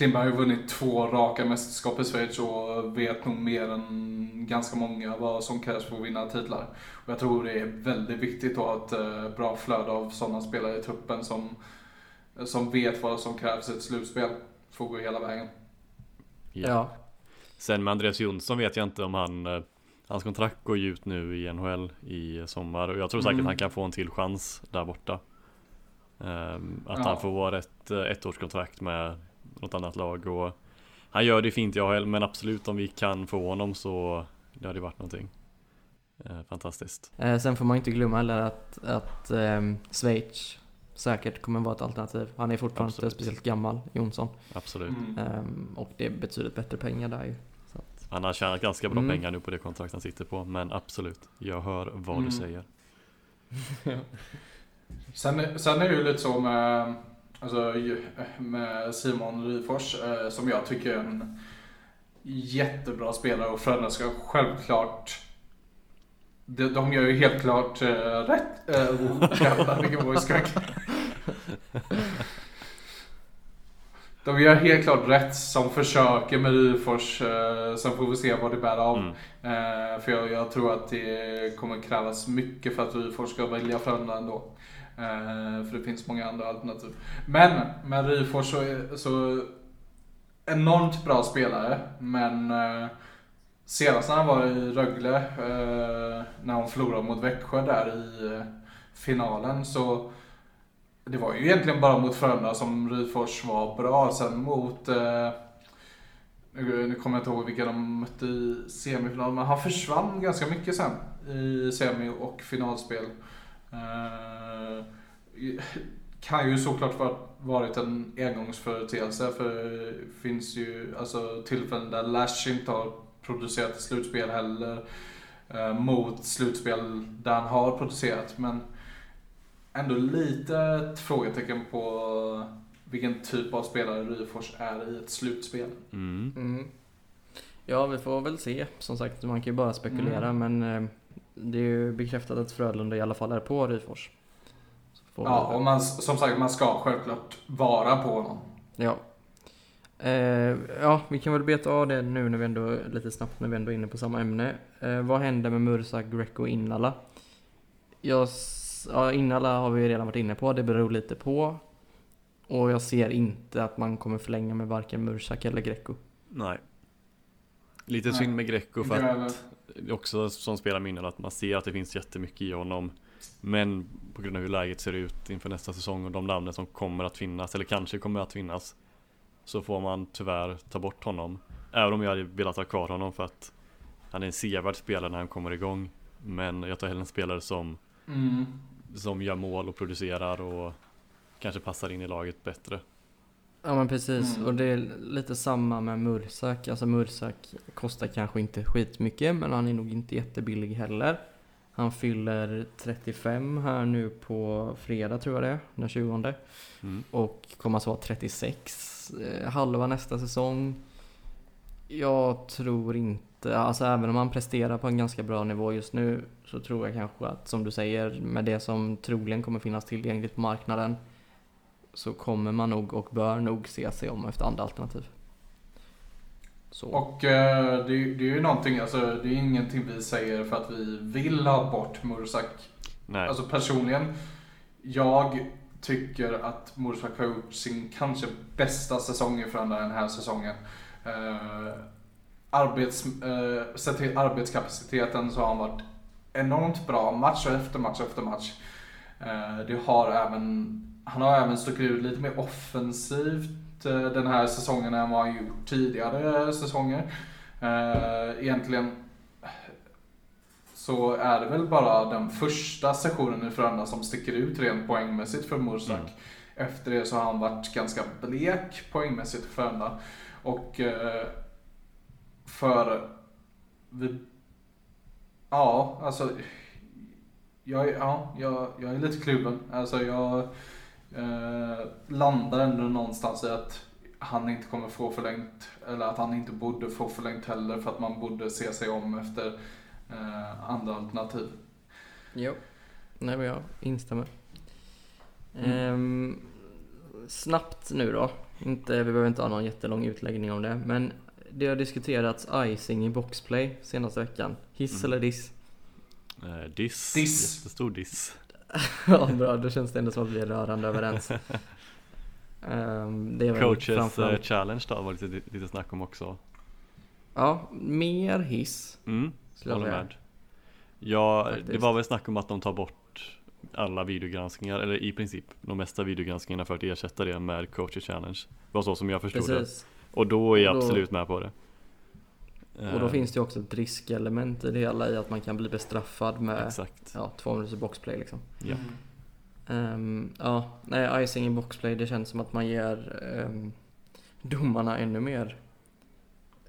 [SPEAKER 2] Klingberg har ju vunnit två raka mästerskap i Schweiz och vet nog mer än ganska många vad som krävs för att vinna titlar. Och jag tror det är väldigt viktigt att ha ett eh, bra flöde av sådana spelare i truppen som, som vet vad som krävs i ett slutspel för att gå hela vägen.
[SPEAKER 3] Ja.
[SPEAKER 1] Ja.
[SPEAKER 3] Sen med Andreas Jonsson vet jag inte om han eh, Hans kontrakt går ju ut nu i NHL i sommar och jag tror säkert
[SPEAKER 2] Mm.
[SPEAKER 3] han kan få en till chans där borta Ehm, Att
[SPEAKER 2] Ja.
[SPEAKER 3] han får ett eh, ettårskontrakt med något annat lag och han gör det fint jag heller men absolut om vi kan få honom så det hade varit någonting. Eh, Fantastiskt.
[SPEAKER 1] Eh, sen får man inte glömma heller att, att ehm, Schweiz säkert kommer vara ett alternativ. Han är fortfarande
[SPEAKER 3] Absolut.
[SPEAKER 1] inte speciellt gammal, Jonsson.
[SPEAKER 3] Absolut.
[SPEAKER 2] Mm.
[SPEAKER 1] Ehm, och det är betydligt bättre pengar där ju. Så att,
[SPEAKER 3] Han har tjänat ganska bra
[SPEAKER 1] Mm.
[SPEAKER 3] pengar nu på det kontrakt han sitter på men absolut, jag hör vad
[SPEAKER 2] Mm.
[SPEAKER 3] du säger.
[SPEAKER 2] Sen, sen är det ju lite så med, alltså, med Simon Ryfors eh, som jag tycker är en jättebra spelare och Frölunda ska självklart de, de gör ju helt klart eh, rätt. Eh, oh, jävlar vilken voice. De gör helt klart rätt som försöker med Ryfors. Eh, sen får vi se vad det bär av.
[SPEAKER 3] Mm.
[SPEAKER 2] Eh, för jag, jag tror att det kommer krävas mycket för att Ryfors ska välja Frölunda ändå. Eh, Eh, för det finns många andra alternativ. Men med Ryfors så, är- så enormt bra spelare. Men eh, senast när han var i Rögle, eh, när han förlorade mot Växjö där i eh, finalen så det var ju egentligen bara mot Frölunda som Ryfors var bra. Sen mot eh, nu nu kommer jag inte ihåg vilka de mötte i semifinal, men han försvann ganska mycket sen i semi och finalspel. Eh, kan ju såklart va- varit en engångsföreteelse för det finns ju alltså tillfällen där Lash inte har producerat ett slutspel heller eh, mot slutspel där han har producerat. Men ändå lite ett frågetecken på vilken typ av spelare Ryfors är i ett slutspel.
[SPEAKER 3] Mm.
[SPEAKER 1] mm. Ja, vi får väl se. Som sagt, man kan ju bara spekulera
[SPEAKER 2] Mm.
[SPEAKER 1] men eh, det är ju bekräftat att Frölunda i alla fall är på Ryfors.
[SPEAKER 2] Ja, och man, som sagt, man ska självklart vara på honom.
[SPEAKER 1] Ja. Eh, ja, vi kan väl beta av det nu när vi ändå, lite snabbt när vi ändå är inne på samma ämne. Eh, vad händer med Mursa, Greco och Innala? Jag, ja, Innala har vi redan varit inne på, det beror lite på. Och jag ser inte att man kommer förlänga med varken Mursak eller Greco.
[SPEAKER 3] Nej. Lite synd med Greco för att också som spelar minnen att man ser att det finns jättemycket i honom. Men på grund av hur läget ser ut inför nästa säsong och de namnen som kommer att finnas, eller kanske kommer att finnas. Så får man tyvärr ta bort honom. Även om jag hade velat ha kvar honom för att han är en sevärd spelare när han kommer igång. Men jag tar hellre en spelare som,
[SPEAKER 2] Mm.
[SPEAKER 3] som gör mål och producerar och kanske passar in i laget bättre.
[SPEAKER 1] Ja men precis,
[SPEAKER 2] Mm.
[SPEAKER 1] och det är lite samma med Mursak. Alltså Mursak kostar kanske inte skitmycket men han är nog inte jättebillig heller. Han fyller 35 här nu på fredag tror jag det är, den 20.
[SPEAKER 3] Mm.
[SPEAKER 1] Och kommer alltså vara 36 eh, halva nästa säsong. Jag tror inte, alltså även om han presterar på en ganska bra nivå just nu så tror jag kanske att som du säger med det som troligen kommer finnas tillgängligt på marknaden så kommer man nog och bör nog se sig om efter andra alternativ. Så.
[SPEAKER 2] Och eh, det, är- det är ju någonting, alltså det är ingenting vi säger för att vi vill ha bort Mursak.
[SPEAKER 3] Nej,
[SPEAKER 2] Alltså personligen, jag tycker att Mursak har gjort sin kanske bästa säsong i Frölunda den här säsongen. Eh, arbets, eh, sett till arbetskapaciteten så har han varit enormt bra match efter match efter match. Eh, det har även, han har även stuckit ut lite mer offensivt eh, den här säsongen än vad han gjort tidigare säsonger. Eh, egentligen så är det väl bara den första sessionen i Frölunda som sticker ut rent poängmässigt för Mursak.
[SPEAKER 3] Mm.
[SPEAKER 2] Efter det så har han varit ganska blek poängmässigt för Frölunda. Och eh, för vi, Ja, alltså jag, är- ja, jag, jag är lite kluven. Alltså jag eh, landar ändå någonstans i att han inte kommer få förlängt, eller att han inte borde få förlängt heller för att man borde se sig om efter eh, andra alternativ.
[SPEAKER 1] Jo. Nej men jag instämmer.
[SPEAKER 2] Mm.
[SPEAKER 1] Ehm, snabbt nu då. Inte, vi behöver inte ha någon jättelång utläggning om det. Men det har diskuterats icing i boxplay senaste veckan. Hiss
[SPEAKER 3] Mm.
[SPEAKER 1] eller diss?
[SPEAKER 3] eh, diss.
[SPEAKER 2] Diss.
[SPEAKER 3] Jättestor diss.
[SPEAKER 1] ja bra, då känns det ändå som att vi är rörande överens. Det väl
[SPEAKER 3] Coaches eh,
[SPEAKER 1] framförallt-
[SPEAKER 3] challenge då var lite, lite snack om också.
[SPEAKER 1] Ja, mer hiss
[SPEAKER 3] Mm,
[SPEAKER 1] jag
[SPEAKER 3] håller med. Ja, det
[SPEAKER 1] Faktiskt.
[SPEAKER 3] var väl snack om att de tar bort alla videogranskningar, eller i princip de mesta videogranskningarna för att ersätta det med Coacher Challenge. Det var så som jag förstod
[SPEAKER 1] Precis.
[SPEAKER 3] det. Och då är jag
[SPEAKER 1] då-
[SPEAKER 3] absolut med på det.
[SPEAKER 1] Och då
[SPEAKER 3] Eh,
[SPEAKER 1] finns det ju också ett riskelement i det hela i att man kan bli bestraffad med
[SPEAKER 3] Exakt.
[SPEAKER 1] ja, två minuters boxplay liksom.
[SPEAKER 3] Ja.
[SPEAKER 1] Ehm, ja, nej, icing i boxplay, det känns som att man ger um, domarna ännu mer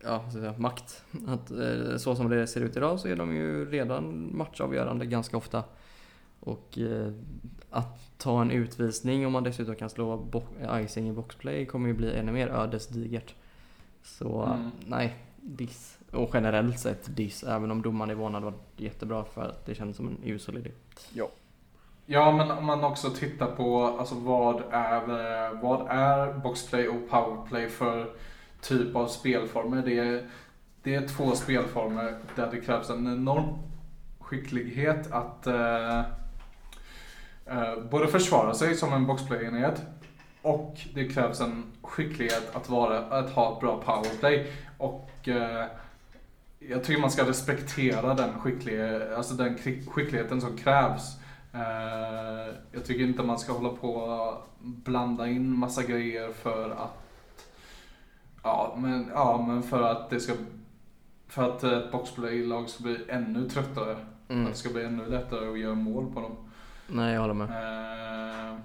[SPEAKER 1] ja, säga, makt. Att, eh, så som det ser ut idag så är de ju redan matchavgörande ganska ofta. Och eh, att ta en utvisning om man dessutom kan slå bo- icing i boxplay kommer ju bli ännu mer ödesdigert. Så
[SPEAKER 2] Mm.
[SPEAKER 1] nej, diss. Och generellt sett diss, även om domarnivån hade varit jättebra för att det känns som en usel idé.
[SPEAKER 2] Ja, men om man också tittar på alltså, vad, är, vad är boxplay och powerplay för typ av spelformer? Det är, det är två spelformer där det krävs en enorm skicklighet att eh, eh, både försvara sig som en boxplay-enhet och det krävs en skicklighet att, vara, att ha ett bra powerplay. Och eh, jag tycker man ska respektera den, skicklighet, alltså den skick- skickligheten som krävs. Eh, jag tycker inte man ska hålla på och blanda in massa grejer för att Ja men, ja, men för att det ska För att ett boxplay-lag ska bli ännu tröttare.
[SPEAKER 1] Mm.
[SPEAKER 2] Att det ska bli ännu lättare att göra mål på dem.
[SPEAKER 1] Nej, jag håller med.
[SPEAKER 2] Eh,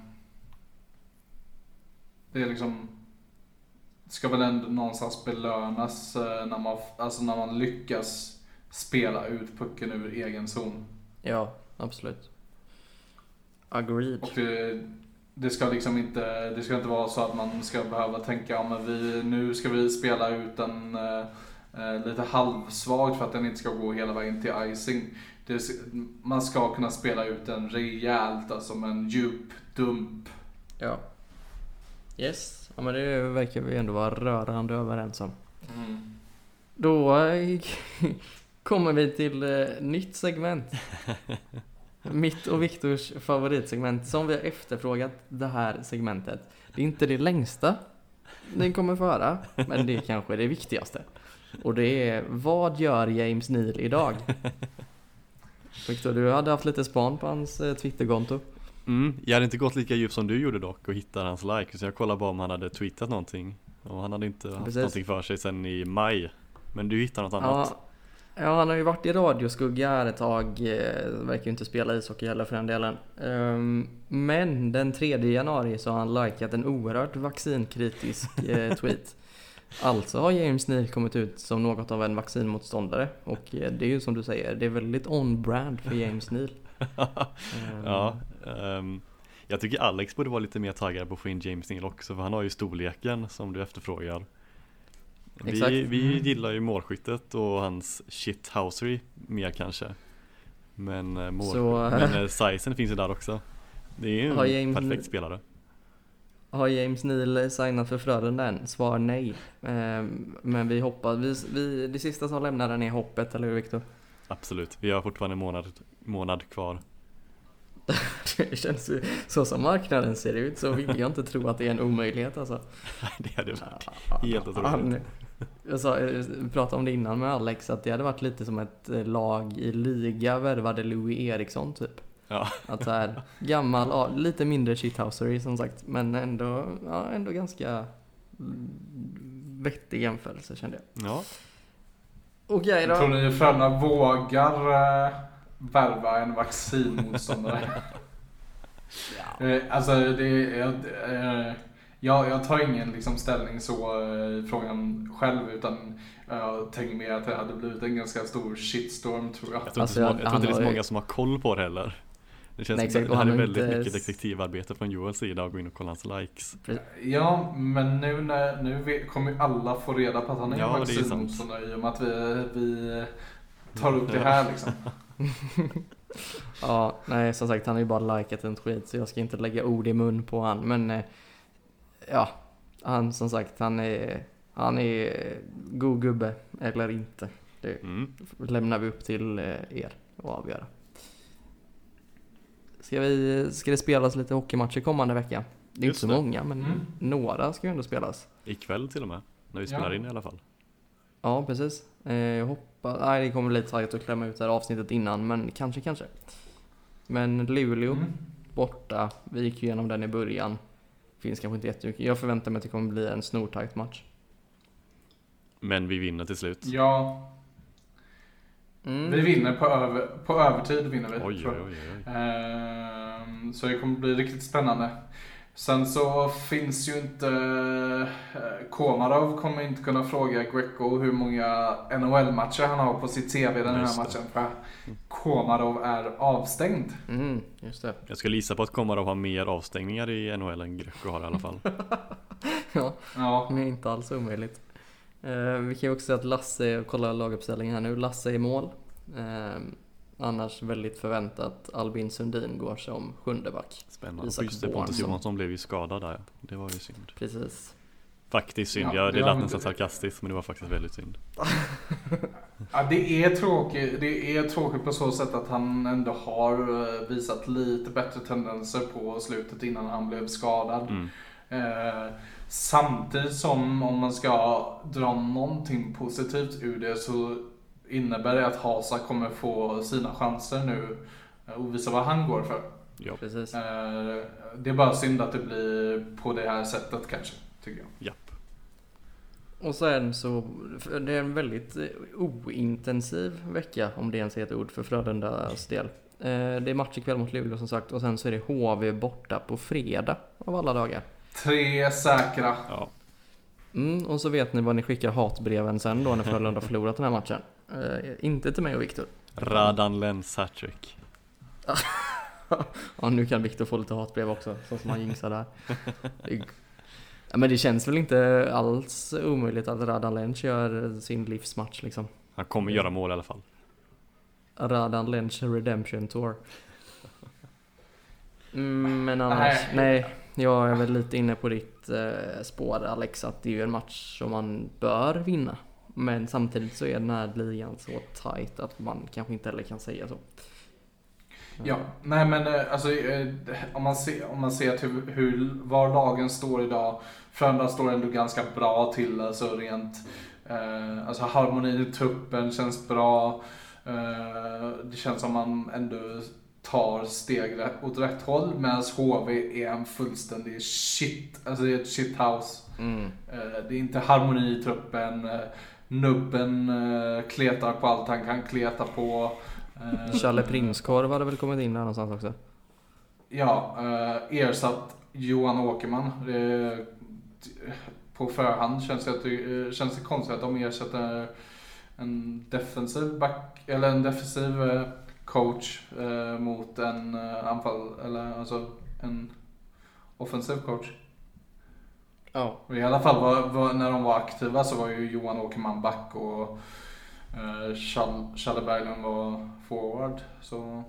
[SPEAKER 2] Det är liksom Ska väl ändå någonstans belönas eh, när man, alltså när man lyckas spela ut pucken ur egen zon.
[SPEAKER 1] Ja, absolut. Agreed.
[SPEAKER 2] Och det, det ska liksom inte, det ska inte vara så att man ska behöva tänka, ja men vi, nu ska vi spela ut den eh, eh, lite halvsvagt för att den inte ska gå hela vägen till icing. Det, man ska kunna spela ut den rejält, alltså med en djup dump.
[SPEAKER 1] Ja. Yes, ja, men det verkar vi ändå vara rörande överens om. Då eh, kommer vi till eh, nytt segment. Mitt och Viktors favoritsegment som vi har efterfrågat det här segmentet. Det är inte det längsta ni kommer få höra, men det är kanske det viktigaste. Och det är vad gör James Neal idag? Viktor, du hade haft lite span på hans eh, Twitterkonto.
[SPEAKER 3] Mm, jag hade inte gått lika djupt som du gjorde dock och hittat hans like, så jag kollade bara om han hade tweetat någonting. Och han hade inte haft
[SPEAKER 1] Precis.
[SPEAKER 3] någonting för sig sen i maj. Men du hittade något annat?
[SPEAKER 1] Ja, ja, han har ju varit i radioskugga här ett tag. eh, Verkar ju inte spela ishockey heller för den delen. Ehm, Men den 3 januari så har han likat en oerhört vaccinkritisk eh, tweet. Alltså har James Neal kommit ut som något av en vaccinmotståndare. Och eh, det är ju som du säger, det är väldigt on-brand för James Neal. Ehm,
[SPEAKER 3] Ja, ehm, jag tycker Alex borde vara lite mer taggad på att få in James Neal också för han har ju storleken som du efterfrågar.
[SPEAKER 1] Exakt.
[SPEAKER 3] Vi, vi
[SPEAKER 2] Mm.
[SPEAKER 3] gillar ju målskyttet och hans shithousery mer kanske. Men, eh, mål,
[SPEAKER 1] Så,
[SPEAKER 3] men eh, sizen finns ju där också. Det är ju en
[SPEAKER 1] James-
[SPEAKER 3] perfekt spelare.
[SPEAKER 1] Har James Neal signat för Frölunda än? Svar nej. Ehm, Men vi hoppas, vi, vi, det sista som lämnar den är hoppet, eller hur Viktor?
[SPEAKER 3] Absolut, vi har fortfarande en månad, månad kvar.
[SPEAKER 1] Det känns ju, så som marknaden ser ut så vill jag inte tro att det är en omöjlighet alltså.
[SPEAKER 3] det hade varit helt otroligt.
[SPEAKER 1] Jag sa, jag pratade om det innan med Alex, att det hade varit lite som ett eh, lag i liga värvade Louis Eriksson typ.
[SPEAKER 3] Ja.
[SPEAKER 1] Att så här, gammal, ja, lite mindre shithousery som sagt, men ändå, ja, ändå ganska vettig jämförelse kände jag.
[SPEAKER 3] Ja,
[SPEAKER 1] Okej
[SPEAKER 2] Tror
[SPEAKER 1] då.
[SPEAKER 2] ni Frölunda vågar eh, värva en vaccinmotståndare? Eh, Alltså det jag, eh, jag, jag tar ingen liksom ställning så eh, i frågan själv utan jag tänker mer att det hade blivit en ganska stor shitstorm tror jag.
[SPEAKER 3] jag tror
[SPEAKER 1] Alltså,
[SPEAKER 3] inte, många- jag tror inte det är så
[SPEAKER 1] har ju-
[SPEAKER 3] många som har koll på det heller. Det känns
[SPEAKER 1] Nej,
[SPEAKER 3] som att det här är väldigt
[SPEAKER 1] inte-
[SPEAKER 3] mycket detektivarbete från Joels sida och gå in och kolla hans likes.
[SPEAKER 2] Ja, men nu, när, nu kommer ju alla få reda på att han är
[SPEAKER 3] Ja,
[SPEAKER 2] vaccinmotståndare i och med att vi, vi tar upp det här liksom.
[SPEAKER 1] Ja, nej som sagt han har ju bara likat en tweet så jag ska inte lägga ord i mun på han men eh, ja, han som sagt han är, han är god gubbe eller inte. Det
[SPEAKER 3] Mm.
[SPEAKER 1] lämnar vi upp till eh, er att avgöra. Ska, vi, ska det spelas lite hockeymatcher kommande vecka? Det är inte
[SPEAKER 3] Just
[SPEAKER 1] så
[SPEAKER 3] det.
[SPEAKER 1] många men
[SPEAKER 2] Mm.
[SPEAKER 1] några ska ju ändå spelas.
[SPEAKER 3] Ikväll till och med, när vi
[SPEAKER 2] Ja.
[SPEAKER 3] spelar in i alla fall.
[SPEAKER 1] Ja, precis. Eh, jag hoppas, nej det kommer bli lite taget att klämma ut det här avsnittet innan men kanske, kanske. Men Luleå
[SPEAKER 2] Mm.
[SPEAKER 1] borta, vi gick ju igenom den i början. Finns kanske inte jättemycket. Jag förväntar mig att det kommer bli en snortajt match.
[SPEAKER 3] Men vi vinner till slut.
[SPEAKER 2] Ja,
[SPEAKER 1] Mm.
[SPEAKER 2] vi vinner på, över, på övertid. Vinner vi,
[SPEAKER 3] Oj,
[SPEAKER 2] tror
[SPEAKER 3] oj,
[SPEAKER 2] jag.
[SPEAKER 3] oj, oj.
[SPEAKER 2] Ehm, Så det kommer bli riktigt spännande. Sen så finns ju inte... eh, Komarov kommer inte kunna fråga Greco hur många NHL-matcher han har på sitt CV den här
[SPEAKER 3] Just det.
[SPEAKER 2] matchen. För Komarov är avstängd.
[SPEAKER 1] Mm, just det.
[SPEAKER 3] Jag skulle gissa på att Komarov har mer avstängningar i NHL än Greco har i alla fall.
[SPEAKER 1] Ja,
[SPEAKER 2] Ja,
[SPEAKER 1] det är inte alls omöjligt. Eh, vi kan ju också se att Lasse, kolla laguppställningen här nu, Lasse i mål. Annars väldigt förväntat Albin Sundin går som sjunde back.
[SPEAKER 3] Spännande.
[SPEAKER 1] Isak
[SPEAKER 3] Just det, Pontus. Johansson blev ju skadad där. Det var ju synd.
[SPEAKER 1] Precis.
[SPEAKER 3] Faktiskt synd.
[SPEAKER 2] Ja,
[SPEAKER 3] Ja,
[SPEAKER 2] det
[SPEAKER 3] lät nästan sarkastiskt men det var faktiskt väldigt synd.
[SPEAKER 2] ja det, är tråkigt, det är tråkigt på så sätt att han ändå har eh, visat lite bättre tendenser på slutet innan han blev skadad.
[SPEAKER 3] Mm.
[SPEAKER 2] Eh, samtidigt som om man ska dra någonting positivt ur det så innebär det att Hasa kommer få sina chanser nu eh, och visa vad han går för.
[SPEAKER 3] Ja,
[SPEAKER 1] Precis.
[SPEAKER 2] Eh, det är bara synd att det blir på det här sättet kanske, tycker jag.
[SPEAKER 3] japp.
[SPEAKER 1] Och sen så, det är en väldigt eh, ointensiv vecka om det ens är ett ord för Frölundas del. Det är match ikväll mot Luleå som sagt och sen så är det HV borta på fredag av alla dagar.
[SPEAKER 2] Tre säkra.
[SPEAKER 3] Ja.
[SPEAKER 1] Mm, och så vet ni vad ni skickar hatbreven sen då när Frölunda har förlorat den här matchen. Eh, inte till mig och Viktor.
[SPEAKER 3] Radan Lenz hattrick.
[SPEAKER 1] Ja, nu kan Viktor få lite hatbrev också, så som han jinxar där. Ja, men det känns väl inte alls omöjligt att Radan Lenc gör sin livsmatch liksom.
[SPEAKER 3] Han kommer göra mål i alla fall.
[SPEAKER 1] Radan Lenc Redemption Tour. Mm, men annars,
[SPEAKER 2] Nej.
[SPEAKER 1] nej. Jag är väl lite inne på ditt eh, spår Alex, att det är ju en match som man bör vinna. Men samtidigt så är den här ligan så tight att man kanske inte heller kan säga så.
[SPEAKER 2] Ja, nej men eh, alltså eh, om man ser, om man ser till hur, var lagen står idag. Frölunda står ändå ganska bra till alltså rent, eh, alltså harmonin i truppen känns bra. Eh, det känns som man ändå tar steg åt rätt håll medan HV är en fullständig shit, alltså det är ett shithouse.
[SPEAKER 1] Mm.
[SPEAKER 2] Eh, det är inte harmoni i truppen. Nubben eh, kletar på allt han kan kleta på. Eh,
[SPEAKER 1] Challe Prinskorv hade väl kommit in där någonstans också?
[SPEAKER 2] Ja, eh, ersatt Johan Åkerman. På förhand känns det, att känns det konstigt att de ersätter en defensiv back, eller en defensiv coach mot en anfall, eller alltså en offensiv coach.
[SPEAKER 1] Ja.
[SPEAKER 2] I alla fall var, var, när de var aktiva så var ju Johan Åkerman back och eh, Chal- Challe Berglund var forward. Så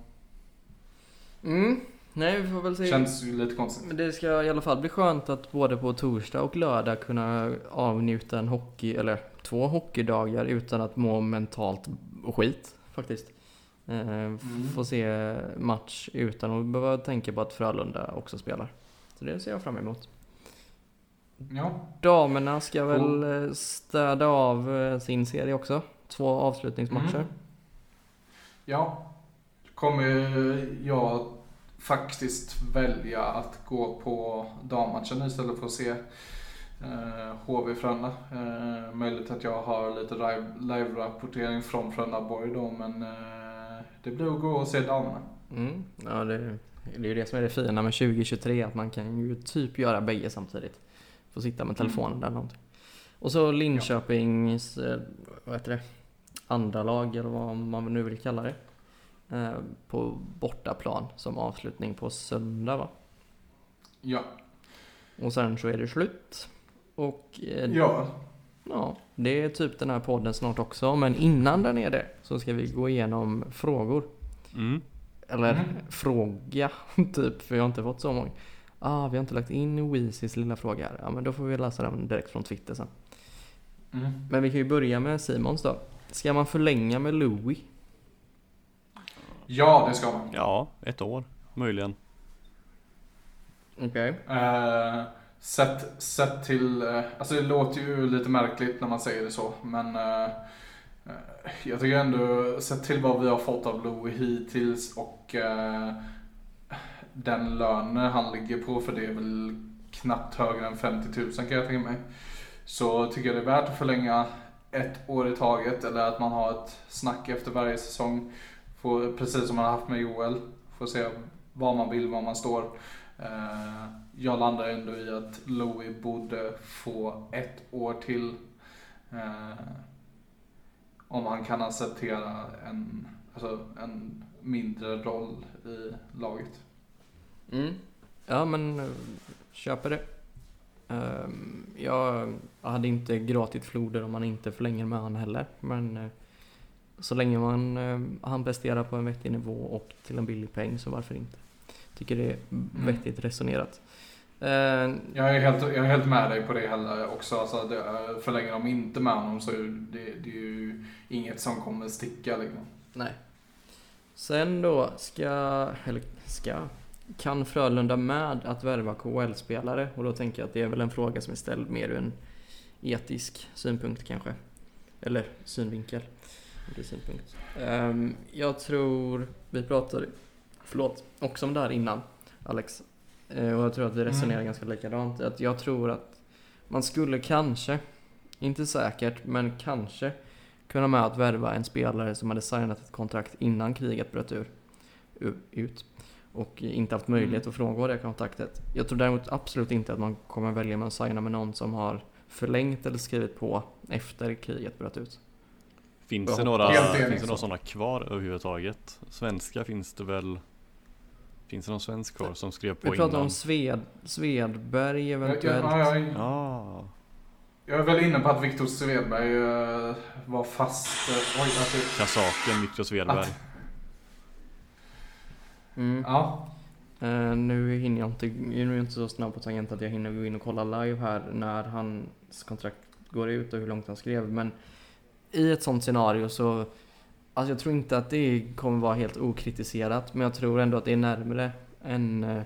[SPEAKER 1] Mm. Nej, vi får väl se.
[SPEAKER 2] känns ju lite konstigt.
[SPEAKER 1] Men det ska i alla fall bli skönt att både på torsdag och lördag kunna avnjuta en hockey, eller två hockeydagar utan att må mentalt skit faktiskt. Eh, Få se match utan att behöva tänka på att Frölunda också spelar. Så det ser jag fram emot.
[SPEAKER 2] Ja.
[SPEAKER 1] Damerna ska väl eh, städa av eh, sin serie också. Två avslutningsmatcher.
[SPEAKER 2] Mm. Ja, kommer jag faktiskt välja att gå på dammatchen istället för att se eh, HV Frölunda. Eh, möjligt att jag har lite live- live-rapportering från Frölundaborg då men eh, det blir att gå och se damerna.
[SPEAKER 1] Mm. Ja, det, det är ju det som är det fina med 2023, att man kan ju typ göra bägge samtidigt. Få sitta med telefonen där eller någonting. Och så Linköpings, eh, vad heter det, andra lag eller vad man nu vill kalla det. Eh, på bortaplan som avslutning på söndag va?
[SPEAKER 2] Ja,
[SPEAKER 1] Och sen så är det slut. Och eh,
[SPEAKER 2] ja.
[SPEAKER 1] Ja, det är typ den här podden snart också. Men innan den är det så ska vi gå igenom frågor.
[SPEAKER 3] Mm.
[SPEAKER 1] Eller
[SPEAKER 2] Mm.
[SPEAKER 1] fråga, typ. För jag har inte fått så många. Ah, vi har inte lagt in Weezys lilla fråga här. Ja, men då får vi läsa den direkt från Twitter sen.
[SPEAKER 2] Mm.
[SPEAKER 1] Men vi kan ju börja med Simons då. Ska man förlänga med Louis?
[SPEAKER 2] ja, det ska man.
[SPEAKER 3] Ja, ett år möjligen.
[SPEAKER 1] Okej.
[SPEAKER 2] Eh, sett, sett till, eh, alltså det låter ju lite märkligt när man säger det så, men Eh, Jag tycker ändå, sett till vad vi har fått av Louis hittills och den lönen han ligger på, för det är väl knappt högre än 50 000 kan jag tänka mig. Så tycker jag det är värt att förlänga ett år i taget eller att man har ett snack efter varje säsong. Får, precis som man har haft med Joel. Får se vad man vill, var man står. Eh, jag landar ändå i att Louis borde få ett år till. Eh, om han kan acceptera en, alltså en mindre roll i laget.
[SPEAKER 1] Mm. Ja men, eh, köper det. Ehm, jag hade inte gråtit floder om man inte förlänger med han heller. Men eh, så länge man, eh, han presterar på en vettig nivå och till en billig peng så varför inte? Tycker det är vettigt resonerat. Ehm,
[SPEAKER 2] Jag är helt, jag är helt med dig på det heller också. Alltså det, förlänger de inte med honom så är det, det är ju inget som kommer sticka liksom.
[SPEAKER 1] Nej. Sen då ska, eller ska, kan Frölunda med att värva KHL-spelare? Och då tänker jag att det är väl en fråga som är ställd mer ur en etisk synpunkt kanske. Eller synvinkel. Synpunkt. Ehm, jag tror, vi pratade, förlåt, också om det här innan Alex. Eh, och jag tror att vi resonerar
[SPEAKER 2] Mm.
[SPEAKER 1] ganska likadant. Att jag tror att man skulle kanske, inte säkert, men kanske kunna med att värva en spelare som hade signat ett kontrakt innan kriget bröt ur, ut och inte haft möjlighet
[SPEAKER 2] Mm.
[SPEAKER 1] att frångå det kontraktet. Jag tror däremot absolut inte att man kommer välja att signa med någon som har förlängt eller skrivit på efter kriget bröt ut.
[SPEAKER 3] Finns
[SPEAKER 1] Jag
[SPEAKER 3] det några, finns det några
[SPEAKER 2] så.
[SPEAKER 3] sådana kvar överhuvudtaget? Svenska finns det väl? Finns det någon svensk kvar som skrev på
[SPEAKER 1] Vi pratar
[SPEAKER 3] innan?
[SPEAKER 1] om Sved, Svedberg
[SPEAKER 2] Jag,
[SPEAKER 1] eventuellt.
[SPEAKER 2] jag, jag,
[SPEAKER 3] Ah,
[SPEAKER 2] jag är väl inne på att Viktor Svedberg eh, var fast. eh, oj,
[SPEAKER 3] kasaken Viktor Svedberg.
[SPEAKER 2] Att-
[SPEAKER 1] Mm.
[SPEAKER 2] ja.
[SPEAKER 1] Eh, nu hinner jag inte, nu är jag inte så snabb på tangent att jag hinner gå in och kolla live här när hans kontrakt går ut och hur långt han skrev. Men i ett sånt scenario så, alltså jag tror inte att det kommer vara helt okritiserat. Men jag tror ändå att det är närmare än, eh,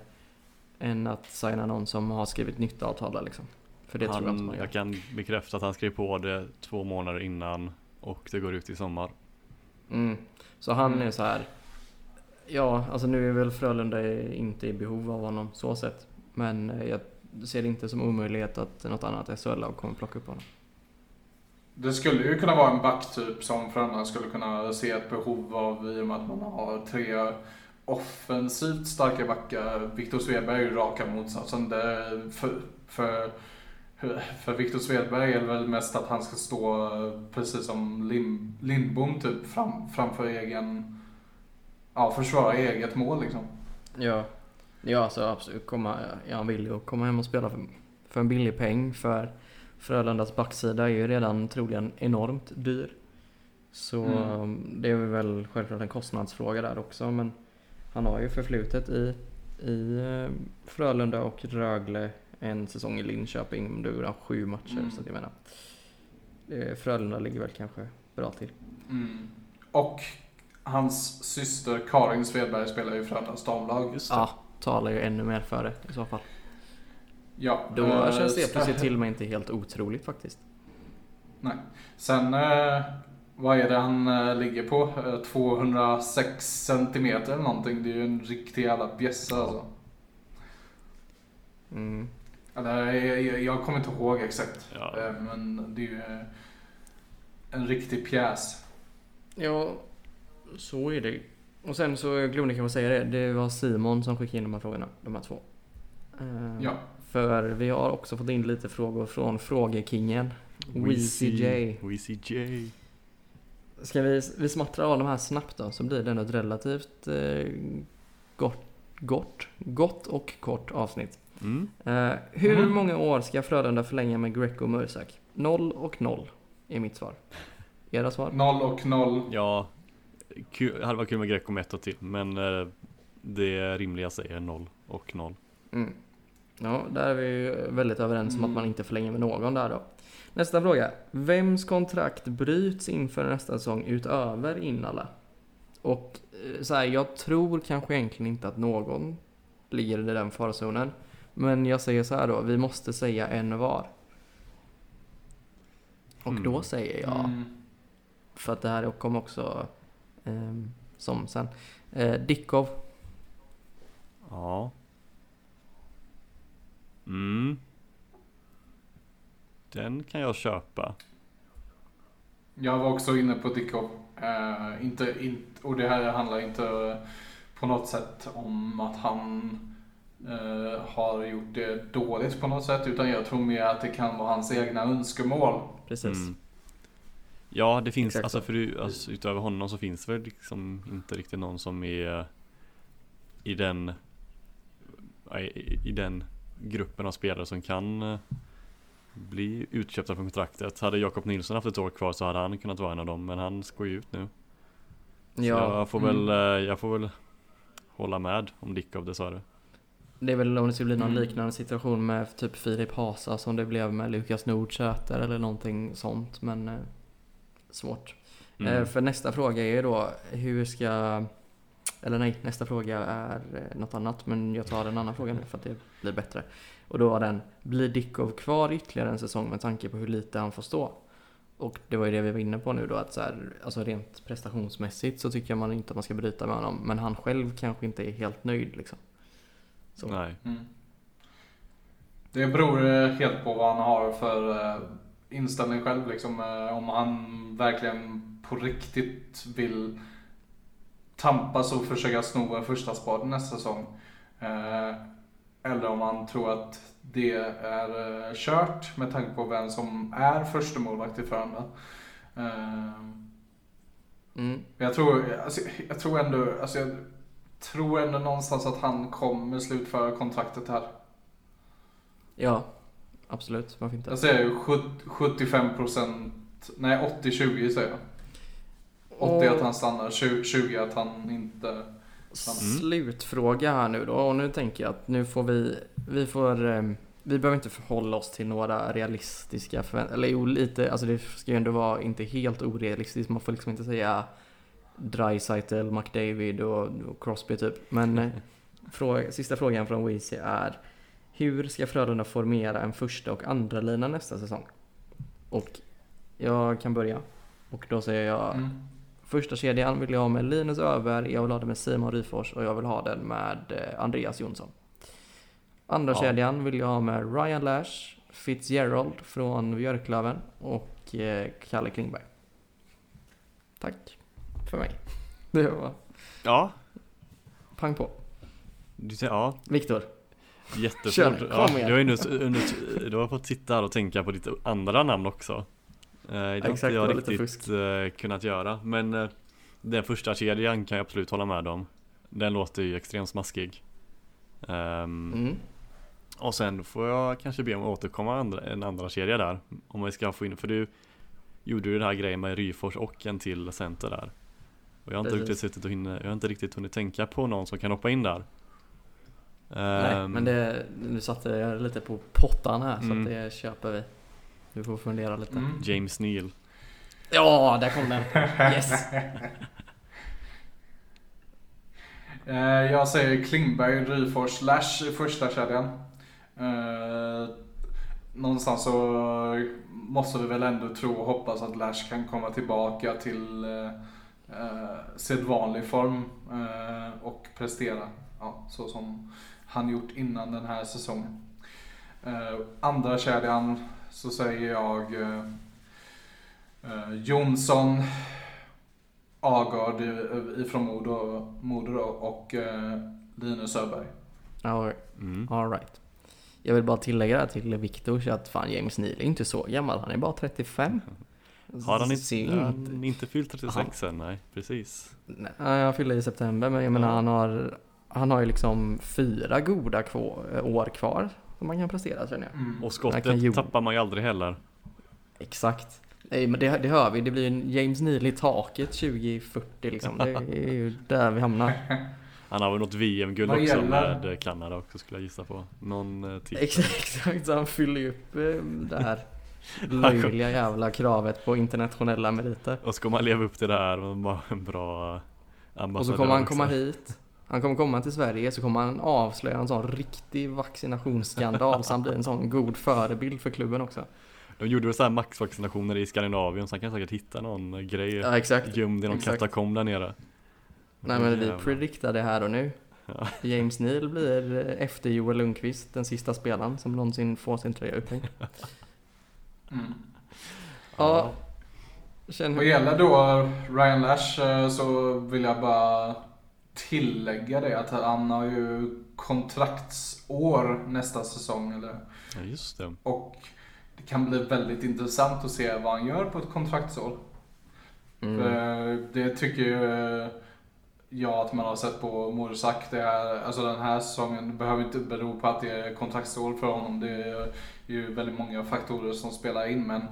[SPEAKER 1] än att signa någon som har skrivit nytt avtal där, liksom. För det tror jag inte
[SPEAKER 3] han,
[SPEAKER 1] man gör.
[SPEAKER 3] jag kan bekräfta att han skrev på det två månader innan och det går ut i sommar.
[SPEAKER 1] Mm. Så han
[SPEAKER 2] Mm.
[SPEAKER 1] är så här. Ja, alltså nu är väl Frölunda inte i behov av honom så sett. Men eh, jag ser det inte som omöjlighet att något annat SHL-lag kommer plocka upp honom.
[SPEAKER 2] Det skulle ju kunna vara en backtyp som Frölunda skulle kunna se ett behov av i och med att man har tre offensivt starka backar. Viktor Svedberg är ju raka motsatsen. Det, för, för, för Viktor Svedberg är det väl mest att han ska stå eh, precis som Lim, Lindbom typ fram, framför egen, ja försvara eget mål liksom.
[SPEAKER 1] Ja, ja alltså absolut. Komma, ja, han vill ju komma hem och spela för, för en billig peng. För Frölundas backsida är ju redan troligen enormt dyr. Så
[SPEAKER 2] Mm.
[SPEAKER 1] um, det är väl självklart en kostnadsfråga där också. Men han har ju förflutet i, i eh, Frölunda och Rögle en säsong i Linköping. Då gjorde han sju matcher.
[SPEAKER 2] Mm.
[SPEAKER 1] Så att jag menar, eh, Frölunda ligger väl kanske bra till.
[SPEAKER 2] Mm. Och hans syster Karin Svedberg spelar ju i Frölundas damlag.
[SPEAKER 3] Just det.
[SPEAKER 1] Ja, talar ju ännu mer för det i så fall.
[SPEAKER 2] Ja,
[SPEAKER 1] Då
[SPEAKER 2] eh,
[SPEAKER 1] känns det plötsligt till och med inte helt otroligt faktiskt.
[SPEAKER 2] Nej. Sen, eh, vad är det han eh, ligger på? Eh, 206 centimeter eller någonting. Det är ju en riktig jävla bjässe alltså.
[SPEAKER 1] Mm.
[SPEAKER 2] Eller, jag, jag, jag kommer inte ihåg exakt.
[SPEAKER 3] Ja.
[SPEAKER 2] Eh, men det är ju eh, en riktig pjäs.
[SPEAKER 1] Ja, så är det. Och sen så, jag glömde kanske säga det, det var Simon som skickade in de här frågorna, de här två. Eh,
[SPEAKER 2] Ja.
[SPEAKER 1] För vi har också fått in lite frågor från Frågekingen, Weezy J.
[SPEAKER 3] Weezy J.
[SPEAKER 1] Ska vi, vi smattrar av de här snabbt då, så blir det ändå ett relativt eh, gott, gott, gott och kort avsnitt.
[SPEAKER 3] Mm.
[SPEAKER 1] Eh, hur
[SPEAKER 2] Mm.
[SPEAKER 1] många år ska Frölunda förlänga med Greco och Mursak? Noll och noll är mitt svar. Era svar?
[SPEAKER 2] Noll och noll.
[SPEAKER 3] Ja, kul, hade varit kul med Greco med ett år till men eh, det rimligaste är noll och noll.
[SPEAKER 1] Mm. Ja, där är vi ju väldigt överens om att man inte förlänger med någon där då. Nästa fråga. Vems kontrakt bryts inför nästa säsong utöver Innala? Och eh, så här, jag tror kanske egentligen inte att någon ligger i den farzonen. Men jag säger så här då, vi måste säga en var. Och
[SPEAKER 3] Mm.
[SPEAKER 1] då säger jag
[SPEAKER 2] Mm.
[SPEAKER 1] för att det här kommer också som sen. Eh, Dickov.
[SPEAKER 3] Ja. Mm. Den kan jag köpa.
[SPEAKER 2] Jag var också inne på Dickov. Eh, inte, in, och det här handlar inte på något sätt om att han eh, har gjort det dåligt på något sätt. Utan jag tror mer att det kan vara hans egna önskemål.
[SPEAKER 1] Precis.
[SPEAKER 3] Mm. Ja, det finns,
[SPEAKER 1] Exakt
[SPEAKER 3] alltså,
[SPEAKER 1] så.
[SPEAKER 3] för, alltså utöver honom så finns det väl liksom inte riktigt någon som är i den i, i den gruppen av spelare som kan eh, bli utköpta från kontraktet. Hade Jakob Nilsson haft ett år kvar så hade han kunnat vara en av dem, men han går ju ut nu. Så
[SPEAKER 1] Ja,
[SPEAKER 3] jag får
[SPEAKER 2] mm.
[SPEAKER 3] väl, eh, jag får väl hålla med om Dickov dessvärre.
[SPEAKER 1] det är väl om det skulle bli någon
[SPEAKER 2] Mm.
[SPEAKER 1] liknande situation med typ Filip Hasa som det blev med Lukas Nordsäter eller någonting sånt. Men eh, svårt.
[SPEAKER 3] Mm.
[SPEAKER 1] Eh, för nästa fråga är då hur ska... Eller nej, nästa fråga är eh, något annat. Men jag tar en annan fråga nu för att det blir bättre. Och då var den, blir Dickov kvar ytterligare en säsong med tanke på hur lite han får stå? Och det var ju det vi var inne på nu då att så här, alltså rent prestationsmässigt så tycker man inte att man ska bryta med honom. Men han själv kanske inte är helt nöjd liksom. Så.
[SPEAKER 3] Nej.
[SPEAKER 2] Mm. Det beror eh, helt på vad han har för inställning själv. Liksom, eh, om han verkligen på riktigt vill tampas och försöka sno en första spad nästa säsong. Eh, Eller om han tror att det är eh, kört med tanke på vem som är första målvakt i Frölunda.
[SPEAKER 1] Mm.
[SPEAKER 2] jag tror, alltså, jag tror ändå, alltså, jag tror ändå någonstans att han kommer slutföra kontraktet här.
[SPEAKER 1] Ja, absolut. Varför inte?
[SPEAKER 2] Jag säger ju sjut- 75%, nej 80-20 säger jag. 80 att han stannar, 20, 20 att han inte...
[SPEAKER 1] Slutfråga här nu då och nu tänker jag att nu får vi, vi får, eh, vi behöver inte förhålla oss till några realistiska förväntningar, eller jo lite, alltså det ska ju ändå vara inte helt orealistiskt, man får liksom inte säga Dreisaitl, McDavid och, och Crosby typ. Men eh, fråga, sista frågan från Weezy är hur ska Frölunda formera en första och andra lina nästa säsong? Och jag kan börja. Och då säger jag
[SPEAKER 2] Mm.
[SPEAKER 1] Första kedjan vill jag ha med Linus Öberg, jag vill ha den med Simon Ryfors och jag vill ha den med eh, Andreas Jonsson. Andra
[SPEAKER 3] Ja.
[SPEAKER 1] kedjan vill jag ha med Ryan Lash, Fitzgerald från Björklöven och eh, Kalle Klingberg. Tack för mig. Det var
[SPEAKER 3] Ja,
[SPEAKER 1] pang på.
[SPEAKER 3] du säger ja.
[SPEAKER 1] Viktor.
[SPEAKER 3] Jättesvårt.
[SPEAKER 1] Kör nu,
[SPEAKER 3] ja,
[SPEAKER 1] kom igen.
[SPEAKER 3] du, har nu, under, du har fått sitta här och tänka på ditt andra namn också. Eh, det har inte
[SPEAKER 1] Exakt, det
[SPEAKER 3] jag riktigt
[SPEAKER 1] fusk.
[SPEAKER 3] eh, kunnat göra. Men eh, den första kedjan kan jag absolut hålla med om. Den låter ju extremt smaskig. Ehm,
[SPEAKER 1] Mm.
[SPEAKER 3] Och sen får jag kanske be om att återkomma andra, en andra kedja där. Om vi ska få in, för du gjorde ju den här grejen med Ryfors och en till center där. Och jag har inte
[SPEAKER 1] Precis.
[SPEAKER 3] riktigt suttit och hinner, jag har inte riktigt hunnit tänka på någon som kan hoppa in där.
[SPEAKER 1] Nej,
[SPEAKER 3] Ehm,
[SPEAKER 1] men det, nu satte jag lite på pottan här så
[SPEAKER 3] Mm.
[SPEAKER 1] att det köper vi. Du får fundera lite.
[SPEAKER 2] Mm.
[SPEAKER 3] James Neal.
[SPEAKER 1] Ja, där kom den. Yes!
[SPEAKER 2] Eh, Jag säger Klingberg, Ryfors, Lash i första kedjan. Eh, Någonstans så måste vi väl ändå tro och hoppas att Lash kan komma tillbaka till eh, sedvanlig form och prestera ja, så som han gjort innan den här säsongen. Eh, Andra kedjan så säger jag eh, eh, Jonsson, Agard ifrån Modo, Modo då, och Linus Öberg.
[SPEAKER 1] Ja,
[SPEAKER 3] Mm.
[SPEAKER 1] All right. Jag vill bara tillägga det här till Viktor så att fan James Neal är inte så gammal, han är bara 35.
[SPEAKER 3] Har han inte, han inte fyllt 36 än? Nej, precis.
[SPEAKER 1] Nej, han fyllde i september men jag menar han har Han har ju liksom fyra goda kvar, år kvar som man kan prestera känner jag.
[SPEAKER 2] Mm.
[SPEAKER 3] Och skottet
[SPEAKER 1] ju-
[SPEAKER 3] tappar man ju aldrig heller.
[SPEAKER 1] Exakt. Nej men det, det hör vi, det blir en James Neal i taket 2040 liksom. Det är ju där vi hamnar.
[SPEAKER 3] Han har väl något VM-guld också
[SPEAKER 2] gäller?
[SPEAKER 3] med Kanada också skulle jag gissa på. Någon eh, titel.
[SPEAKER 1] Exakt, så han fyller ju upp eh, det här löjliga jävla kravet på internationella meriter.
[SPEAKER 3] Och ska man leva upp till det här och vara en bra ambassadör
[SPEAKER 1] Och så kommer han komma hit. Han kommer komma till Sverige så kommer han avslöja en sån riktig vaccinationsskandal så han blir en sån god förebild för klubben också.
[SPEAKER 3] De gjorde väl såhär maxvaccinationer i Skandinavien så han kan säkert hitta någon grej
[SPEAKER 1] Ja exakt.
[SPEAKER 3] gömd i någon
[SPEAKER 1] exakt.
[SPEAKER 3] katakomb där nere.
[SPEAKER 1] Nej men vi prediktar det här och nu.
[SPEAKER 3] Ja.
[SPEAKER 1] James Neal blir eh, efter Joel Lundqvist den sista spelaren som någonsin får sin tröja upphängd.
[SPEAKER 2] Mm.
[SPEAKER 1] Ja,
[SPEAKER 2] Vad gäller då Ryan Lash eh, så vill jag bara tillägga det att han har ju kontraktsår nästa säsong. Eller?
[SPEAKER 3] Ja just det.
[SPEAKER 2] Och det kan bli väldigt intressant att se vad han gör på ett kontraktsår.
[SPEAKER 1] Mm.
[SPEAKER 2] För Det tycker ju jag att man har sett på Mursak. Det är, alltså den här säsongen behöver inte bero på att det är kontraktsår för honom. Det är ju väldigt många faktorer som spelar in. Men